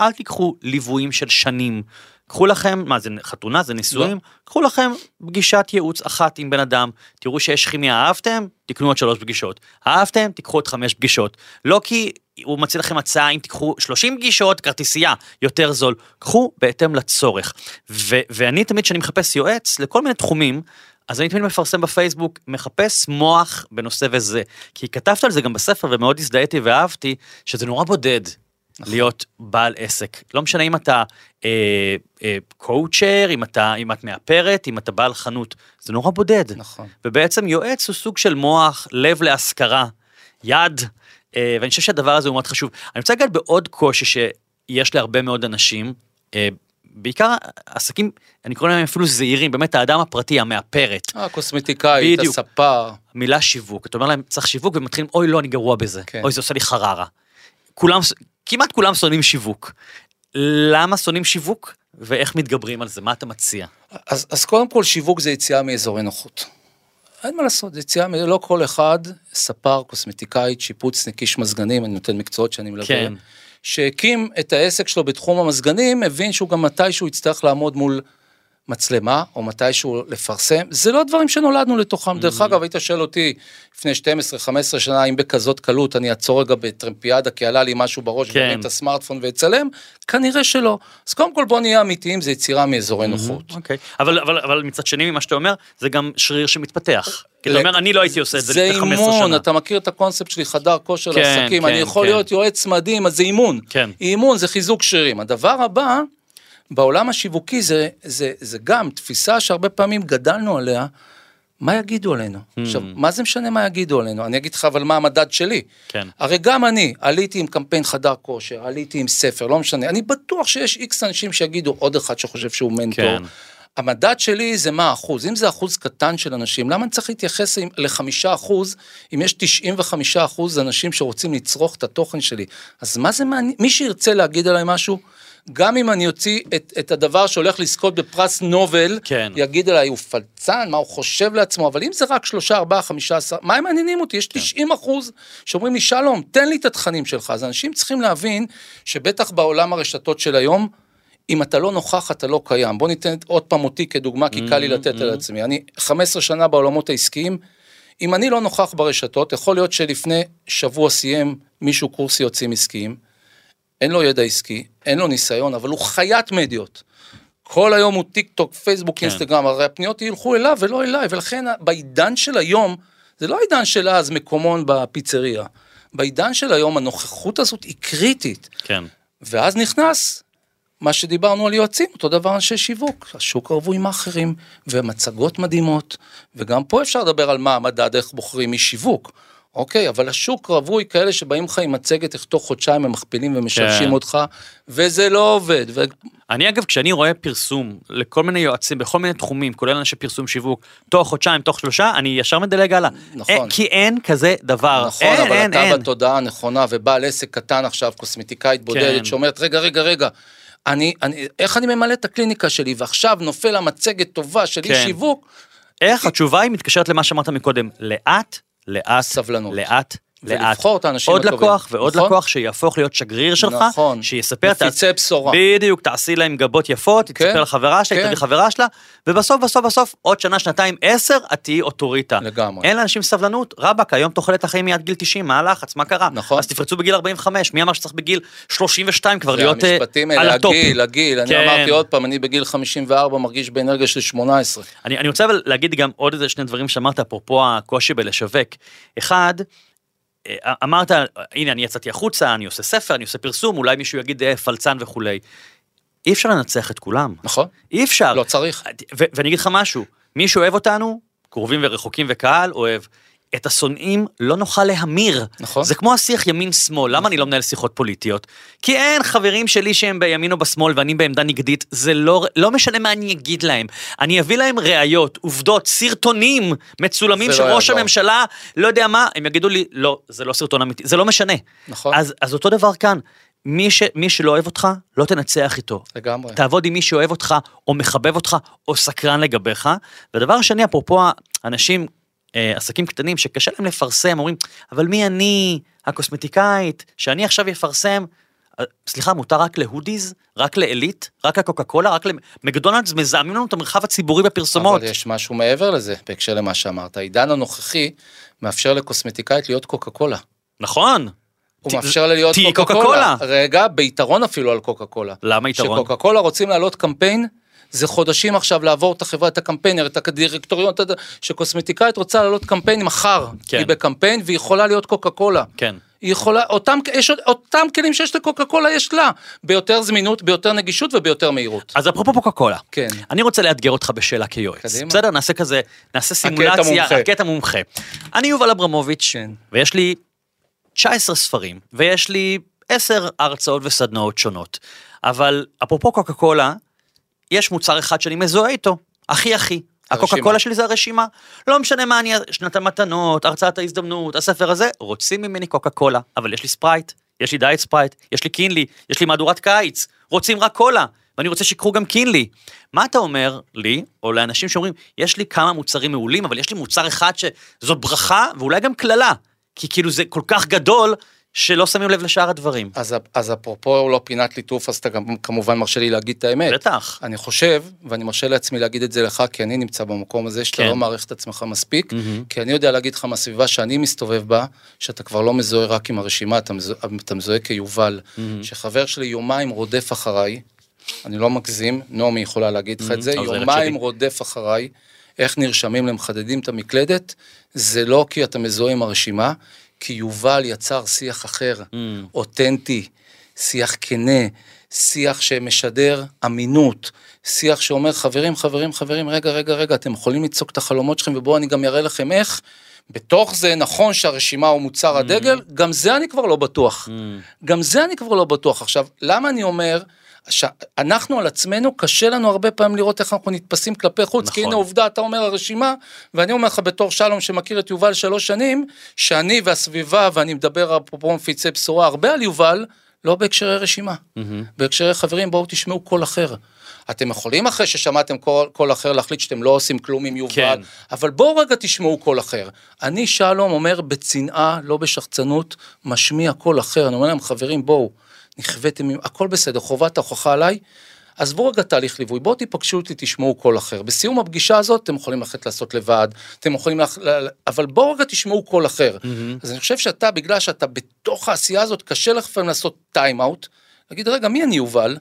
אל תיקחו ליוויים של שנים. קחו לכם, מה זה חתונה, זה נישואים? קחו לכם פגישת ייעוץ אחת עם בן אדם, תראו שיש כימיה, אהבתם? תקנו עוד שלוש פגישות. אהבתם? תיקחו עוד חמש פגישות. לא כי הוא מציע לכם הצעה, אם תיקחו 30 פגישות, כרטיסייה, יותר זול. קחו בהתאם לצורך. ו- ואני תמיד, כשאני מחפש יועץ לכל מיני תחומים, אז אני תמיד מפרסם בפייסבוק, מחפש מוח בנושא וזה. כי כתבת על זה גם בספר ומאוד הזדהיתי ואהבתי, שזה נורא בודד נכון. להיות בעל עסק. לא משנה אם אתה אה, אה, קואוצ'ר, אם, אתה, אם את מאפרת, אם אתה בעל חנות, זה נורא בודד. נכון. ובעצם יועץ הוא סוג של מוח, לב להשכרה, יד, ואני חושב שהדבר הזה הוא מאוד חשוב. אני רוצה לגעת בעוד קושי שיש להרבה מאוד אנשים, אה, בעיקר עסקים, אני קורא להם אפילו זעירים, באמת האדם הפרטי, המאפרת. הקוסמטיקאית, בדיוק. הספר. מילה שיווק, אתה אומר להם צריך שיווק ומתחילים, אוי לא, אני גרוע בזה, כן. אוי זה עושה לי חררה. כולם, כמעט כולם שונאים שיווק. למה שונאים שיווק ואיך מתגברים על זה, מה אתה מציע? אז, אז קודם כל שיווק זה יציאה מאזורי נוחות. אין מה לעשות, יציאה, לא כל אחד, ספר, קוסמטיקאית, שיפוצניק, איש מזגנים, אני נותן מקצועות שאני מלווה, כן. שהקים את העסק שלו בתחום המזגנים, הבין שהוא גם מתישהו יצטרך לעמוד מול מצלמה, או מתישהו לפרסם, זה לא דברים שנולדנו לתוכם. Mm-hmm. דרך אגב, היית שואל אותי לפני 12-15 שנה, אם בכזאת קלות אני אעצור רגע בטרמפיאדה, כי עלה לי משהו בראש, כן. את הסמארטפון ואצלם, כנראה שלא. אז קודם כל בוא נהיה אמיתיים, זה יצירה מאזורי נוחות. אוקיי. אבל, אבל, אבל מצד שני, ממה שאתה אומר, זה גם שריר שמתפתח. כי אתה אומר, אני לא הייתי עושה את זה זה לפני 15 אימון, שנה. אתה מכיר את הקונספט שלי, חדר כושר כן, לעסקים, כן, אני יכול כן. להיות יועץ מדהים, אז זה אימון. כן. אימון זה חיזוק שרירים. הדבר הבא, בעולם השיווקי זה, זה, זה גם תפיסה שהרבה פעמים גדלנו עליה, מה יגידו עלינו? Hmm. עכשיו, מה זה משנה מה יגידו עלינו? אני אגיד לך אבל מה המדד שלי. כן. הרי גם אני עליתי עם קמפיין חדר כושר, עליתי עם ספר, לא משנה, אני בטוח שיש איקס אנשים שיגידו עוד אחד שחושב שהוא מנטור. כן. המדד שלי זה מה האחוז, אם זה אחוז קטן של אנשים, למה אני צריך להתייחס לחמישה אחוז, אם יש 95 אחוז אנשים שרוצים לצרוך את התוכן שלי? אז מה זה מעניין, מי שירצה להגיד עליי משהו, גם אם אני אוציא את, את הדבר שהולך לזכות בפרס נובל, כן. יגיד עליי, הוא פלצן, מה הוא חושב לעצמו, אבל אם זה רק שלושה, ארבעה, חמישה עשר, מה הם מעניינים אותי? יש 90 אחוז שאומרים לי, שלום, תן לי את התכנים שלך. אז אנשים צריכים להבין שבטח בעולם הרשתות של היום, אם אתה לא נוכח, אתה לא קיים. בוא ניתן עוד פעם אותי כדוגמה, כי קל לי לתת על עצמי. אני 15 שנה בעולמות העסקיים, אם אני לא נוכח ברשתות, יכול להיות שלפני שבוע סיים מישהו קורס יועצים עסקיים, אין לו ידע עסקי, אין לו ניסיון, אבל הוא חיית מדיות. כל היום הוא טיק טוק, פייסבוק, כן. אינסטגרם, הרי הפניות ילכו אליו ולא אליי, ולכן בעידן של היום, זה לא העידן של אז מקומון בפיצריה. בעידן של היום הנוכחות הזאת היא קריטית. כן. ואז נכנס מה שדיברנו על יועצים, אותו דבר אנשי שיווק, השוק רווי מאכערים, ומצגות מדהימות, וגם פה אפשר לדבר על מה המדד, איך בוחרים משיווק. אוקיי, אבל השוק רווי כאלה שבאים לך עם מצגת, איך תוך חודשיים הם מכפילים ומשלשים כן. אותך, וזה לא עובד. ו... אני אגב, כשאני רואה פרסום לכל מיני יועצים בכל מיני תחומים, כולל אנשי פרסום שיווק, תוך חודשיים, תוך שלושה, אני ישר מדלג הלאה. נכון. אין, כי אין כזה דבר. נכון, אין, אבל אין, אתה אין. בתודעה הנכונה, ובעל עסק קטן עכשיו, קוסמטיקאית בודדת, כן. שאומרת, רגע, רגע, רגע, אני, אני, איך אני ממלא את הקליניקה שלי, ועכשיו נופל המצגת טובה של כן. אי שיווק, איך התשובה היא מתקשרת למה שאמרת מקודם, לאט, לאט, סבלנות. לאט, לאט. ולבחור את האנשים עוד הטובים. לקוח ועוד נכון? לקוח שיהפוך להיות שגריר שלך, נכון. שיספר, תעש- מפיצי בשורה. בדיוק, תעשי להם גבות יפות, כן, תספר לחברה שלה, כן. תביא חברה שלה, ובסוף, בסוף, בסוף, עוד שנה, שנתיים, עשר, את תהיי אוטוריטה. לגמרי. אין לאנשים סבלנות, רבאק, היום תוחלת החיים היא עד גיל 90, מה הלחץ, מה קרה? נכון. אז תפרצו בגיל 45, מי אמר שצריך בגיל 32 כבר להיות אה, המשפטים על האלה, הטופ? הגיל, הגיל, אני כן. אמרתי עוד פעם, אני בגיל 54 מרגיש באנרגיה של 18. אני, אני רוצה אבל להגיד גם עוד איזה שני דברים שאמרת, אפרופו הקושי בלשווק. אחד, אמרת, הנה, אני יצאתי החוצה, אני עושה ספר, אני עושה פרסום, אולי מישהו יגיד אה, פלצן וכולי. אי אפשר לנצח את כולם. נכון? אי אפשר. לא צריך. ואני אגיד לך משהו, מי שאוהב אותנו, קרובים ורחוקים וקהל, אוהב. את השונאים לא נוכל להמיר. נכון. זה כמו השיח ימין-שמאל, למה אני לא מנהל שיחות פוליטיות? כי אין חברים שלי שהם בימין או בשמאל ואני בעמדה נגדית, זה לא, לא משנה מה אני אגיד להם. אני אביא להם ראיות, עובדות, סרטונים מצולמים של לא ראש יעזור. הממשלה, לא יודע מה, הם יגידו לי, לא, זה לא סרטון אמיתי, זה לא משנה. נכון. אז, אז אותו דבר כאן, מי, ש, מי שלא אוהב אותך, לא תנצח איתו. לגמרי. תעבוד עם מי שאוהב אותך, או מחבב אותך, או סקרן לגביך. ודבר שני, אפרופו אנשים, אה, עסקים קטנים שקשה להם לפרסם, אומרים, אבל מי אני, הקוסמטיקאית, שאני עכשיו אפרסם? אה, סליחה, מותר רק להודיז? רק לעילית? רק לקוקה קולה? רק למקדונלדס? מזהמים לנו את המרחב הציבורי בפרסומות. אבל יש משהו מעבר לזה, בהקשר למה שאמרת. העידן הנוכחי מאפשר לקוסמטיקאית להיות קוקה קולה. נכון. הוא ת- מאפשר לה להיות קוקה. קולה. רגע, ביתרון אפילו על קוקה קולה. למה יתרון? שקוקה קולה רוצים להעלות קמפיין, זה חודשים עכשיו לעבור את החברה, את הקמפיינר, את הדירקטוריון, יודע, שקוסמטיקאית רוצה להעלות קמפיין מחר. כן. היא בקמפיין והיא יכולה להיות קוקה קולה. כן. היא יכולה, אותם, יש, אותם כלים שיש לקוקה קולה יש לה, ביותר זמינות, ביותר נגישות וביותר מהירות. אז אפרופו קוקה קולה, כן. אני רוצה לאתגר אותך בשאלה כיועץ. קדימה. בסדר? נעשה כזה, נעשה סימולציה. הקטע מומחה. אני יובל אברמוביץ', כן. ויש לי 19 ספרים, ויש לי 10 הרצאות וסדנאות שונות. אבל אפרופו קוקה קולה, יש מוצר אחד שאני מזוהה איתו, הכי הכי. הקוקה. קולה שלי זה הרשימה. לא משנה מה אני, שנת המתנות, הרצאת ההזדמנות, הספר הזה, רוצים ממני קוקה קולה, אבל יש לי ספרייט, יש לי דיאט ספרייט, יש לי קינלי, יש לי מהדורת קיץ, רוצים רק קולה, ואני רוצה שיקחו גם קינלי. מה אתה אומר לי, או לאנשים שאומרים, יש לי כמה מוצרים מעולים, אבל יש לי מוצר אחד שזו ברכה, ואולי גם קללה, כי כאילו זה כל כך גדול, שלא שמים לב לשאר הדברים. אז, אז אפרופו לא פינת ליטוף, אז אתה גם כמובן מרשה לי להגיד את האמת. בטח. אני חושב, ואני מרשה לעצמי להגיד את זה לך, כי אני נמצא במקום הזה, שאתה כן. לא מעריך את עצמך מספיק, מהמם. כי אני יודע להגיד לך מהסביבה שאני מסתובב בה, שאתה כבר לא מזוהה רק עם הרשימה, אתה מזוהה, אתה מזוהה כיובל, שחבר שלי יומיים רודף אחריי, אני לא מגזים, נעמי יכולה להגיד לך את זה, יומיים שלי. רודף אחריי, איך נרשמים למחדדים את המקלדת, זה לא כי אתה מזוהה עם הרשימה, כי יובל יצר שיח אחר, אותנטי, שיח כנה, שיח שמשדר אמינות, שיח שאומר חברים, חברים, חברים, רגע, רגע, רגע, אתם יכולים לצעוק את החלומות שלכם ובואו אני גם אראה לכם איך. בתוך זה נכון שהרשימה הוא מוצר הדגל, גם זה אני כבר לא בטוח. גם זה אני כבר לא בטוח. עכשיו, למה אני אומר שאנחנו על עצמנו, קשה לנו הרבה פעמים לראות איך אנחנו נתפסים כלפי חוץ, כי נכון. הנה עובדה, אתה אומר הרשימה, ואני אומר לך בתור שלום שמכיר את יובל שלוש שנים, שאני והסביבה, ואני מדבר אפרופו מפיצי בשורה הרבה על יובל, לא בהקשרי רשימה. בהקשרי חברים, בואו תשמעו קול אחר. אתם יכולים אחרי ששמעתם קול, קול אחר להחליט שאתם לא עושים כלום עם יובל, כן. אבל בואו רגע תשמעו קול אחר. אני שלום אומר בצנעה, לא בשחצנות, משמיע קול אחר. אני אומר להם, חברים, בואו, נכוויתם, הכל בסדר, חובת ההוכחה עליי. עזבו רגע תהליך ליווי, בואו תיפגשו אותי, תשמעו קול אחר. בסיום הפגישה הזאת אתם יכולים ללכת לעשות לבד, אתם יכולים, לח... אבל בואו רגע תשמעו קול אחר. אז אני חושב שאתה, בגלל שאתה בתוך העשייה הזאת, קשה לך לפעמים לעשות time out, להגיד, רגע, מי אני יובל?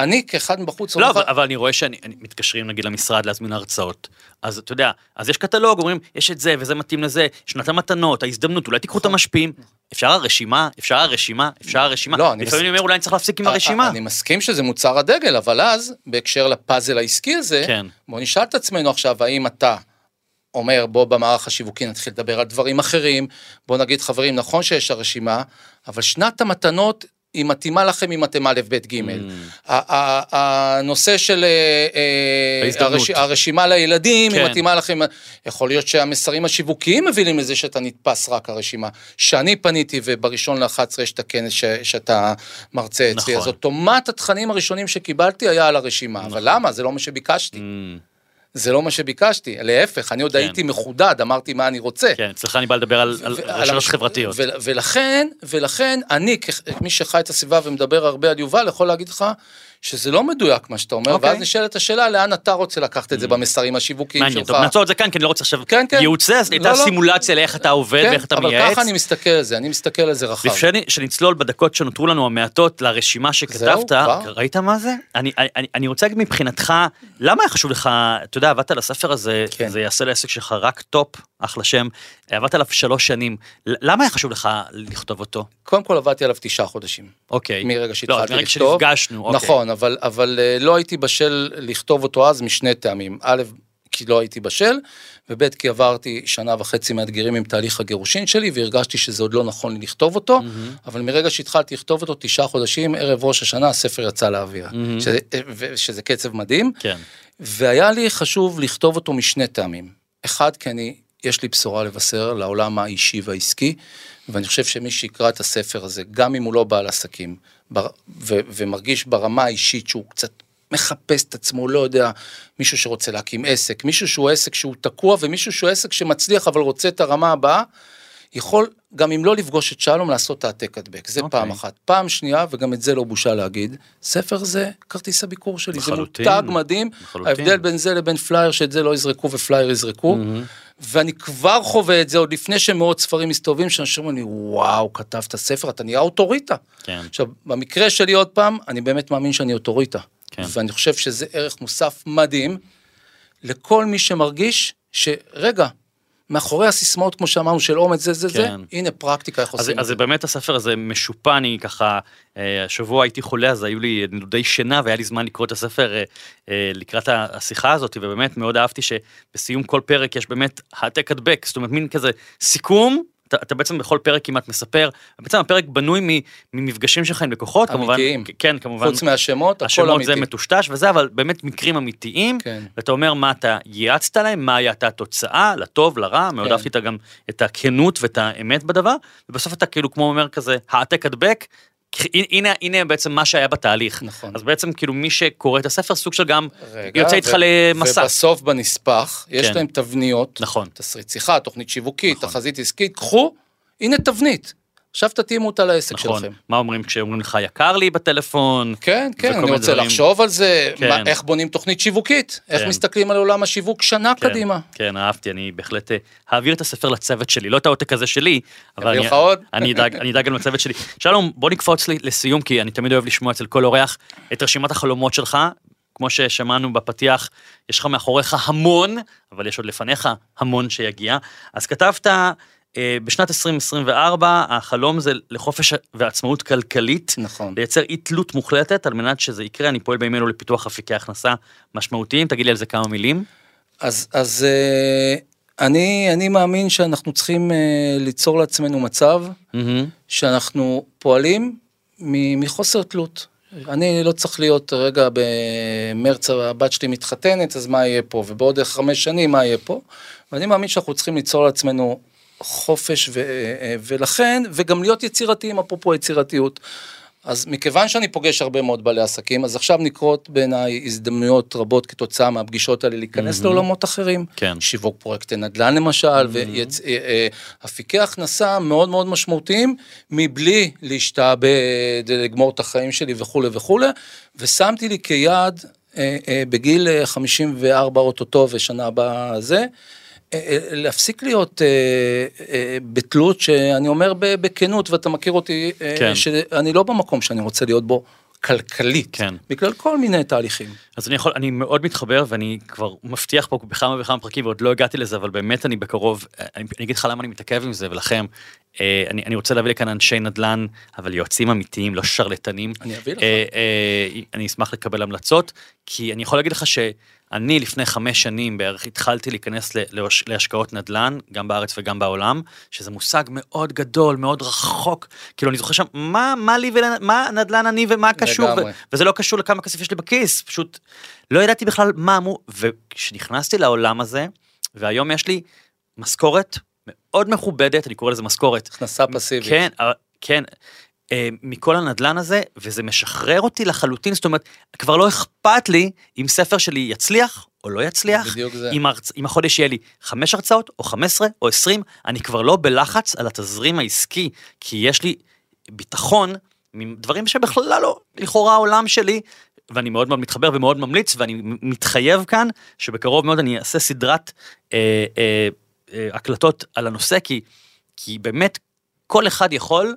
אני כאחד מבחוץ, לא, אבל, אבל אני רואה שאני אני- מתקשרים נגיד למשרד להזמין הרצאות. אז אתה יודע, אז יש קטלוג, אומרים, יש את זה וזה מתאים לזה, שנת המתנות, ההזדמנות, אולי תיקחו את המשפיעים. אפשר הרשימה, אפשר הרשימה, אפשר הרשימה. נכון. לא, אני לפעמים אני אומר, אולי אני צריך להפסיק עם הרשימה. אני מסכים שזה מוצר הדגל, אבל אז, בהקשר לפאזל העסקי הזה, כן. בוא נשאל את עצמנו עכשיו, האם אתה אומר, בוא במערך השיווקי נתחיל לדבר על דברים אחרים, בוא נגיד, חברים, נכון שיש הרשימה, אבל שנת המתנות היא מתאימה לכם אם אתם א', ב', ג'. Mm. הנושא של אה, אה. הרש- הרשימה לילדים, היא כן. מתאימה לכם, יכול להיות שהמסרים השיווקיים מבינים לזה שאתה נתפס רק הרשימה. שאני פניתי ובראשון ל-11 יש את הכנס ש- שאתה מרצה אצלי, נכון. אז אוטומט התכנים הראשונים שקיבלתי היה על הרשימה, אבל למה? זה לא מה שביקשתי. Mm, זה לא מה שביקשתי, להפך, אני עוד כן. הייתי מחודד, אמרתי מה אני רוצה. כן, אצלך אני בא לדבר על על רשתות חברתיות. ולכן, ולכן אני, כמי שחי את הסביבה ומדבר הרבה על יובל, יכול להגיד לך שזה לא מדויק מה שאתה אומר, אוקיי. ואז נשאלת השאלה לאן אתה רוצה לקחת את זה במסרים השיווקיים מעניין, שלך. טוב, נעצור את זה כאן, כי אני לא רוצה עכשיו כן, כן. ייעוץ זה, אז לא, הייתה לא. סימולציה לאיך אתה עובד כן, ואיך אתה אבל מייעץ. ככה אני מסתכל על זה, אני מסתכל על זה רחב. לפני שנצלול בדקות שנותרו לנו המעטות לרשימה שכתבת, זהו? ראית מה זה? אני, אני, אני רוצה להגיד מבחינתך, למה היה חשוב לך, אתה יודע, עבדת על הספר הזה, כן. זה יעשה לעסק שלך רק טופ, אחלה שם, עבדת עליו שלוש שנים, למה היה חשוב לך לכתוב אותו? קודם כל עבדתי עליו תשעה חודשים. אוקיי. מרגע לא, שהתחלתי מרגע לכתוב. שנפגשנו, אוקיי. נכון, אבל, אבל אה, לא הייתי בשל לכתוב אותו אז משני טעמים. א', כי לא הייתי בשל, וב', כי עברתי שנה וחצי מאתגרים עם תהליך הגירושין שלי, והרגשתי שזה עוד לא נכון לי לכתוב אותו, אבל מרגע שהתחלתי לכתוב אותו, תשעה חודשים, ערב ראש השנה, הספר יצא לאוויר. שזה, ו- שזה קצב מדהים. כן. והיה לי חשוב לכתוב אותו משני טעמים. אחד, כי אני, יש לי בשורה לבשר לעולם האישי והעסקי, ואני חושב שמי שיקרא את הספר הזה, גם אם הוא לא בעל עסקים, בר, ו, ומרגיש ברמה האישית שהוא קצת מחפש את עצמו, לא יודע, מישהו שרוצה להקים עסק, מישהו שהוא עסק שהוא תקוע, ומישהו שהוא עסק שמצליח אבל רוצה את הרמה הבאה, יכול, גם אם לא לפגוש את שלום, לעשות העתק הדבק. זה אוקיי. פעם אחת. פעם שנייה, וגם את זה לא בושה להגיד, ספר זה כרטיס הביקור שלי. לחלוטין, זה מותג מדהים. לחלוטין. ההבדל בין זה לבין פלייר, שאת זה לא יזרקו ופלייר יזרקו. ואני כבר חווה את זה עוד לפני שמאות ספרים מסתובבים, שאנשים אומרים לי, וואו, כתבת ספר, אתה נהיה אוטוריטה. כן. עכשיו, במקרה שלי עוד פעם, אני באמת מאמין שאני אוטוריטה. כן. ואני חושב שזה ערך מוסף מדהים לכל מי שמרגיש שרגע, מאחורי הסיסמאות, כמו שאמרנו, של אומץ זה זה זה, כן. הנה פרקטיקה איך אז, עושים את אז זה. זה באמת הספר הזה משופע, אני ככה, אה, השבוע הייתי חולה אז היו לי נדודי שינה והיה לי זמן לקרוא את הספר אה, אה, לקראת השיחה הזאת ובאמת מאוד אהבתי שבסיום כל פרק יש באמת העתק הדבק, זאת אומרת מין כזה סיכום. אתה, אתה בעצם בכל פרק כמעט מספר, בעצם הפרק בנוי מ- ממפגשים שלך עם לקוחות, כמובן, אמיתיים. כן, כמובן, חוץ מהשמות, הכל השמות אמיתי. זה מטושטש וזה, אבל באמת מקרים אמיתיים, כן. ואתה אומר מה אתה ייעצת להם, מה הייתה התוצאה, לטוב, לרע, מאוד כן. אהבתי את גם את הכנות ואת האמת בדבר, ובסוף אתה כאילו כמו אומר כזה, העתק הדבק, הנה, הנה בעצם מה שהיה בתהליך. נכון. אז בעצם כאילו מי שקורא את הספר, סוג של גם רגע, יוצא איתך ו- למסע. ובסוף בנספח, יש כן. להם תבניות, נכון. תסריט שיחה, תוכנית שיווקית, נכון. תחזית עסקית, קחו, הנה תבנית. עכשיו תתאימו אותה לעסק נכון. שלכם. מה אומרים כשאומרים לך יקר לי בטלפון? כן, כן, אני רוצה דברים. לחשוב על זה, כן. מה, איך בונים תוכנית שיווקית, איך כן. מסתכלים על עולם השיווק שנה כן, קדימה. כן, אהבתי, אני בהחלט אה, אעביר את הספר לצוות שלי, לא את העותק הזה שלי, אבל אני? אני אדאג, אני אדאג גם לצוות שלי. שלום, בוא נקפוץ לי לסיום, כי אני תמיד אוהב לשמוע אצל כל אורח את רשימת החלומות שלך. כמו ששמענו בפתיח, יש לך מאחוריך המון, אבל יש עוד לפניך המון שיגיע. אז כתבת, בשנת 2024, החלום זה לחופש ועצמאות כלכלית. נכון. לייצר אי תלות מוחלטת, על מנת שזה יקרה, אני פועל בימים אלו לפיתוח אפיקי הכנסה משמעותיים. תגיד לי על זה כמה מילים. אז, אז אה, אני, אני מאמין שאנחנו צריכים אה, ליצור לעצמנו מצב מהמם. שאנחנו פועלים מחוסר תלות. אני לא צריך להיות רגע במרץ הבת שלי מתחתנת, אז מה יהיה פה, ובעוד חמש שנים מה יהיה פה. ואני מאמין שאנחנו צריכים ליצור לעצמנו חופש, ו- ולכן, וגם להיות יצירתיים, אפרופו יצירתיות. אז מכיוון שאני פוגש הרבה מאוד בעלי עסקים, אז עכשיו נקרות בעיניי הזדמנויות רבות כתוצאה מהפגישות האלה להיכנס מהמם. לעולמות אחרים. כן. שיווק פרויקטי נדל"ן למשל, ואפיקי הכנסה מאוד מאוד משמעותיים, מבלי להשתעבד, לגמור את החיים שלי וכולי וכולי, ושמתי לי כיעד אה, אה, בגיל אה, 54 אוטוטו ושנה הבאה זה, אה, אה, להפסיק להיות אה, אה, בתלות, שאני אומר בכנות, ואתה מכיר אותי, אה, כן. שאני לא במקום שאני רוצה להיות בו כלכלית, כן. בגלל כל מיני תהליכים. אז אני יכול, אני מאוד מתחבר ואני כבר מבטיח פה בכמה וכמה פרקים ועוד לא הגעתי לזה, אבל באמת אני בקרוב, אני, אני אגיד לך למה אני מתעכב עם זה ולכם, אה, אני, אני רוצה להביא לכאן אנשי נדל"ן, אבל יועצים אמיתיים, לא שרלטנים. אני אביא לך. אה, אה, אני אשמח לקבל המלצות, כי אני יכול להגיד לך שאני לפני חמש שנים בערך התחלתי להיכנס להשקעות נדל"ן, גם בארץ וגם בעולם, שזה מושג מאוד גדול, מאוד רחוק. כאילו אני זוכר שם, מה, מה לי ומה נדל"ן אני ומה קשור, ו-. וזה לא קשור לכמה כסף יש לי בכיס, פשוט לא ידעתי בכלל מה אמור, וכשנכנסתי לעולם הזה, והיום יש לי משכורת מאוד מכובדת, אני קורא לזה משכורת. הכנסה פסיבית. כן, אבל- כן, אה, מכל הנדלן הזה, וזה משחרר אותי לחלוטין, זאת אומרת, כבר לא אכפת לי אם ספר שלי יצליח או לא יצליח. אם, הרצ... אם החודש יהיה לי חמש הרצאות, או חמש עשרה, או עשרים, אני כבר לא בלחץ על התזרים העסקי, כי יש לי ביטחון מדברים שבכלל לא, לכאורה העולם שלי, ואני מאוד מאוד מתחבר ומאוד ממליץ, ואני מתחייב כאן, שבקרוב מאוד אני אעשה סדרת אה, אה, אה, הקלטות על הנושא, כי, כי באמת כל אחד יכול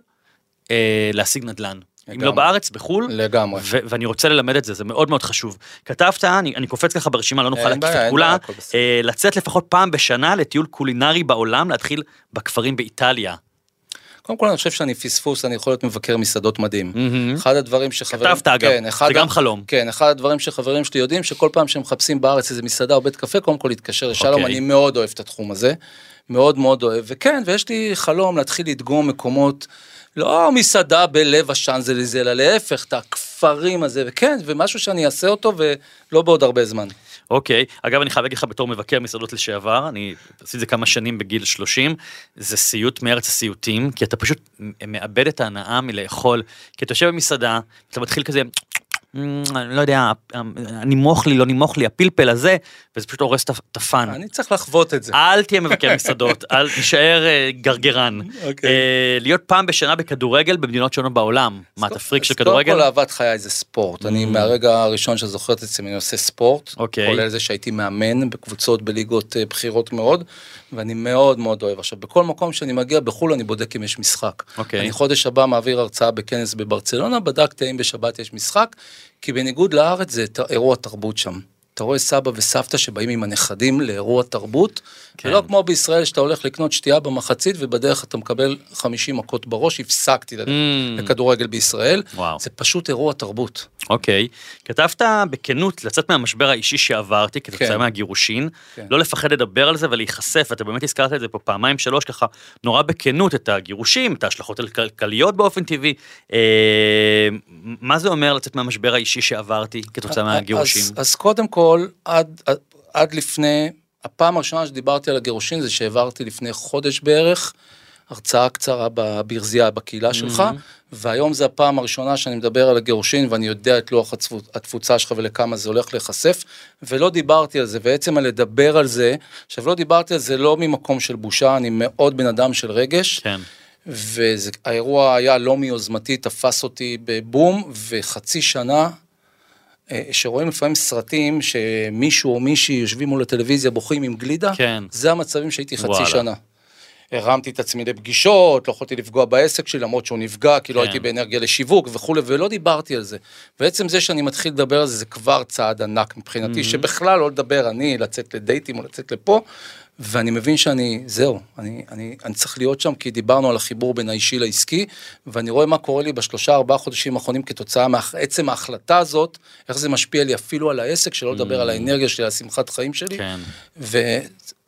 אה, להשיג נדל"ן. אם לגמרי. לא בארץ, בחו"ל, לגמרי. ו- ואני רוצה ללמד את זה, זה מאוד מאוד חשוב. כתבת, אני, אני קופץ ככה ברשימה, לא נוכל להקיף את כולה. אה, לצאת לפחות פעם בשנה לטיול קולינרי בעולם, להתחיל בכפרים באיטליה. קודם כל אני חושב שאני פספוס, אני יכול להיות מבקר מסעדות מדהים. מהמם. אחד הדברים שחברים... כתבת אגב, כן, זה גם חלום. כן, אחד הדברים שחברים שלי יודעים, שכל פעם שהם מחפשים בארץ איזה מסעדה או בית קפה, קודם כל להתקשר לשלום, אוקיי. אני מאוד אוהב את התחום הזה. מאוד מאוד אוהב. וכן, ויש לי חלום להתחיל לדגום מקומות, לא מסעדה בלב השאנזליזה, אלא להפך, את הכפרים הזה, וכן, ומשהו שאני אעשה אותו, ולא בעוד הרבה זמן. אוקיי, אגב אני חייב להגיד לך בתור מבקר מסעדות לשעבר, אני עשיתי את זה כמה שנים בגיל 30, זה סיוט מארץ הסיוטים, כי אתה פשוט מאבד את ההנאה מלאכול, כי אתה יושב במסעדה, אתה מתחיל כזה, "אמ, אני לא יודע, נמוך לי, לא נמוך לי, הפלפל הזה, וזה פשוט הורס את הפאן. אני צריך לחוות את זה. אל תהיה מבקר מסעדות, אל תישאר אה, גרגרן. אוקיי. אה, להיות פעם בשנה בכדורגל במדינות שונות בעולם. מה, אתה פריק של אז קודם כל כדורגל? אהבת חיי זה ספורט. אני Mm. מהרגע הראשון שזוכרת את עצמי אני עושה ספורט. אוקיי. כולל זה שהייתי מאמן בקבוצות בליגות אה, בכירות מאוד, ואני מאוד מאוד אוהב. עכשיו, בכל מקום שאני מגיע בחו"ל אני בודק אם יש משחק. אוקיי. אני חודש הבא מעביר הרצאה בכנס בברצלונה, בדקתי האם בשבת יש משחק, כי בניגוד לארץ זה אירוע תרבות שם. אתה רואה סבא וסבתא שבאים עם הנכדים לאירוע תרבות, כן. ולא כמו בישראל שאתה הולך לקנות שתייה במחצית ובדרך אתה מקבל 50 מכות בראש, הפסקתי Mm. לכדורגל בישראל. וואו. זה פשוט אירוע תרבות. אוקיי. כתבת בכנות לצאת מהמשבר האישי שעברתי כתוצאה כן. מהגירושין, כן. לא לפחד לדבר על זה ולהיחשף, ואתה באמת הזכרת את זה פה פעמיים שלוש ככה, נורא בכנות, את הגירושים, את ההשלכות הכלכליות באופן טבעי. אה, מה זה אומר לצאת מהמשבר האישי שעברתי כתוצאה מהגירושים? אז, אז קודם כל, עד, עד, עד לפני, הפעם הראשונה שדיברתי על הגירושין זה שהעברתי לפני חודש בערך, הרצאה קצרה בברזייה בקהילה שלך, והיום זה הפעם הראשונה שאני מדבר על הגירושין ואני יודע את לוח התפוצה שלך ולכמה זה הולך להיחשף, ולא דיברתי על זה, ועצם הלדבר על זה, עכשיו לא דיברתי על זה לא ממקום של בושה, אני מאוד בן אדם של רגש, כן. והאירוע היה לא מיוזמתי, תפס אותי בבום, וחצי שנה, שרואים לפעמים סרטים שמישהו או מישהי יושבים מול הטלוויזיה בוכים עם גלידה, כן. זה המצבים שהייתי חצי וואלה. שנה. הרמתי את עצמי לפגישות, לא יכולתי לפגוע בעסק שלי למרות שהוא נפגע, כי לא כן. הייתי באנרגיה לשיווק וכולי, ולא דיברתי על זה. ועצם זה שאני מתחיל לדבר על זה, זה כבר צעד ענק מבחינתי, שבכלל לא לדבר אני, לצאת לדייטים או לצאת לפה, ואני מבין שאני, זהו, אני, אני, אני צריך להיות שם, כי דיברנו על החיבור בין האישי לעסקי, ואני רואה מה קורה לי בשלושה ארבעה חודשים האחרונים כתוצאה מעצם ההחלטה הזאת, איך זה משפיע לי אפילו על העסק, שלא לדבר על האנרגיה שלי, על השמחת חיים שלי, כן. ו,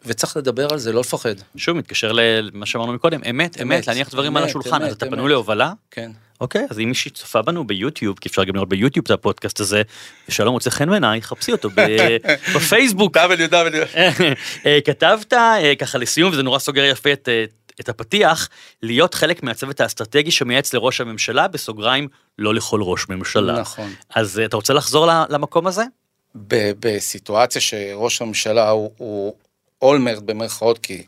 וצריך לדבר על זה, לא לפחד. שוב, מתקשר למה שאמרנו מקודם, אמת, אמת, אמת, להניח דברים על אמת, השולחן, אז אמת, אתה אמת. פנוי להובלה? כן. אוקיי, אז אם מישהי צופה בנו ביוטיוב, כי אפשר גם לראות ביוטיוב את הפודקאסט הזה, ושלום מוצא חן בעיניי, חפשי אותו בפייסבוק. www. אה, כתבת אה, ככה לסיום, וזה נורא סוגר יפה את, אה, את הפתיח, להיות חלק מהצוות האסטרטגי שמייעץ לראש הממשלה, בסוגריים, לא לכל ראש ממשלה. נכון. אז אתה רוצה לחזור למקום הזה? בסיטואציה שראש הממשלה הוא, הוא אולמרט במרכאות, כי...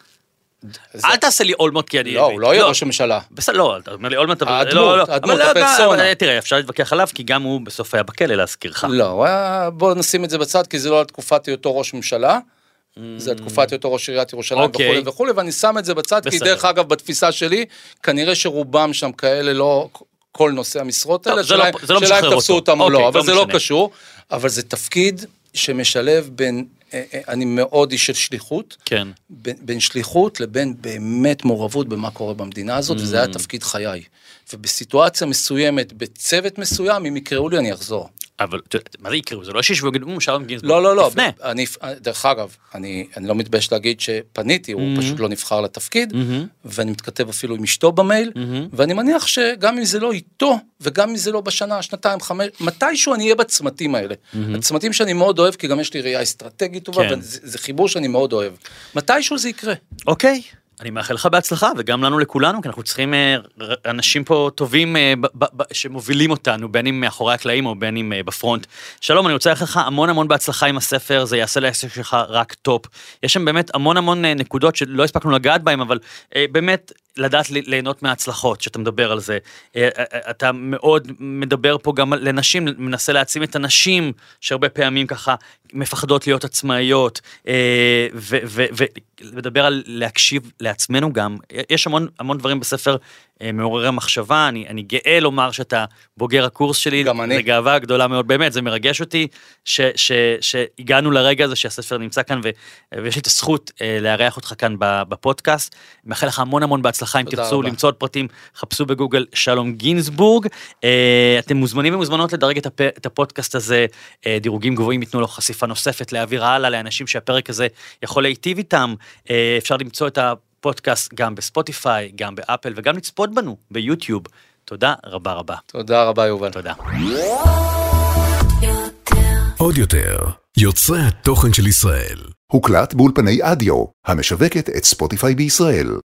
זה- אל תעשה לי אולמוט כי אני... לא, הוא לא יהיה ראש הממשלה. בסדר, לא, אתה אומר לי אולמרט, אבל... הדמות, לא, לא, הדמות, לא, הפרסונה. אבל, תראה, אפשר להתווכח עליו, כי גם הוא בסוף היה בכלא להזכירך. לא. בוא נשים את זה בצד, כי זה לא על תקופת היותו ראש ממשלה. זה על תקופת היותו ראש עיריית ירושלים אוקיי. וכולי וכולי, ואני שם את זה בצד, כי. דרך אגב, בתפיסה שלי, כנראה שרובם שם כאלה לא... כל נושאי המשרות האלה, זה לא- שאלה אם- זה לא תפסו. אותם או לא, אבל לא זה לא. קשור, אבל זה תפקיד שמשלב בין, אה, אה, אני מאוד איש של שליחות, כן. בין, בין שליחות לבין באמת מעורבות במה קורה במדינה הזאת, וזה היה Mm. תפקיד חיי. ובסיטואציה מסוימת, בצוות מסוים, אם יקראו לי, אני אחזור. אבל מה זה יקראו? זה לא שישבו ויגידו, "מ, שלום גינזבורג. לא, לא, לא, תפנה. אני, דרך אגב, אני, אני לא מתבייש להגיד שפניתי, הוא Mm-hmm. פשוט לא נבחר לתפקיד, ואני מתכתב אפילו עם אשתו במייל, Mm-hmm. ואני מניח שגם אם זה לא איתו, וגם אם זה לא בשנה, שנתיים, חמש, מתישהו אני אהיה בצמתים האלה. הצמתים שאני מאוד אוהב, כי גם יש לי ראייה אסטרטגית טובה, Mm-hmm. כן. וזה זה חיבור שאני מאוד אוהב. מתישהו זה יקרה. אוקיי, אני מאחל לך בהצלחה, וגם לנו לכולנו, כי אנחנו צריכים אה, אנשים פה טובים אה, שמובילים אותנו, בין אם מאחורי הקלעים או בין אם אה, ב front. שלום, אני רוצה לאחל לך המון המון בהצלחה עם הספר, זה יעשה לעסק שלך רק top. יש שם באמת המון המון נקודות שלא הספקנו לגעת בהן, אבל באמת לדעת ליהנות מההצלחות, שאתה מדבר על זה. אתה מאוד מדבר פה גם לנשים, מנסה להעצים את הנשים, שהרבה פעמים ככה מפחדות להיות עצמאיות, אה, ולדבר על להקשיב לעצמנו גם. יש המון המון דברים בספר מעוררי מחשבה, אני, אני גאה לומר שאתה בוגר הקורס שלי. גם אני. זה גאווה גדולה מאוד, באמת, זה מרגש אותי ש, ש, שהגענו לרגע הזה שהספר נמצא כאן, ו, ויש לי את הזכות אה, לארח אותך כאן בפודקאסט. מאחל לך המון המון בהצלחה, אם תרצו רבה. למצוא עוד פרטים, חפשו בגוגל שלום גינזבורג. אה, אתם מוזמנים ומוזמנות לדרג את, הפ, את הפודקאסט הזה, אה, דירוגים גבוהים ייתנו לו חשיפה נוספת, להעביר הלאה לאנשים שהפרק הזה יכול להיטיב איתם. אה, אפשר למצוא את הפודקאסט גם בספוטיפיי, גם באפל, וגם לצפות בנו ביוטיוב. תודה רבה רבה. תודה רבה, יובל. תודה. עוד יותר, יוצרי התוכן של ישראל. הוקלט באולפני אדיו, המשווקת את ספוטיפיי בישראל.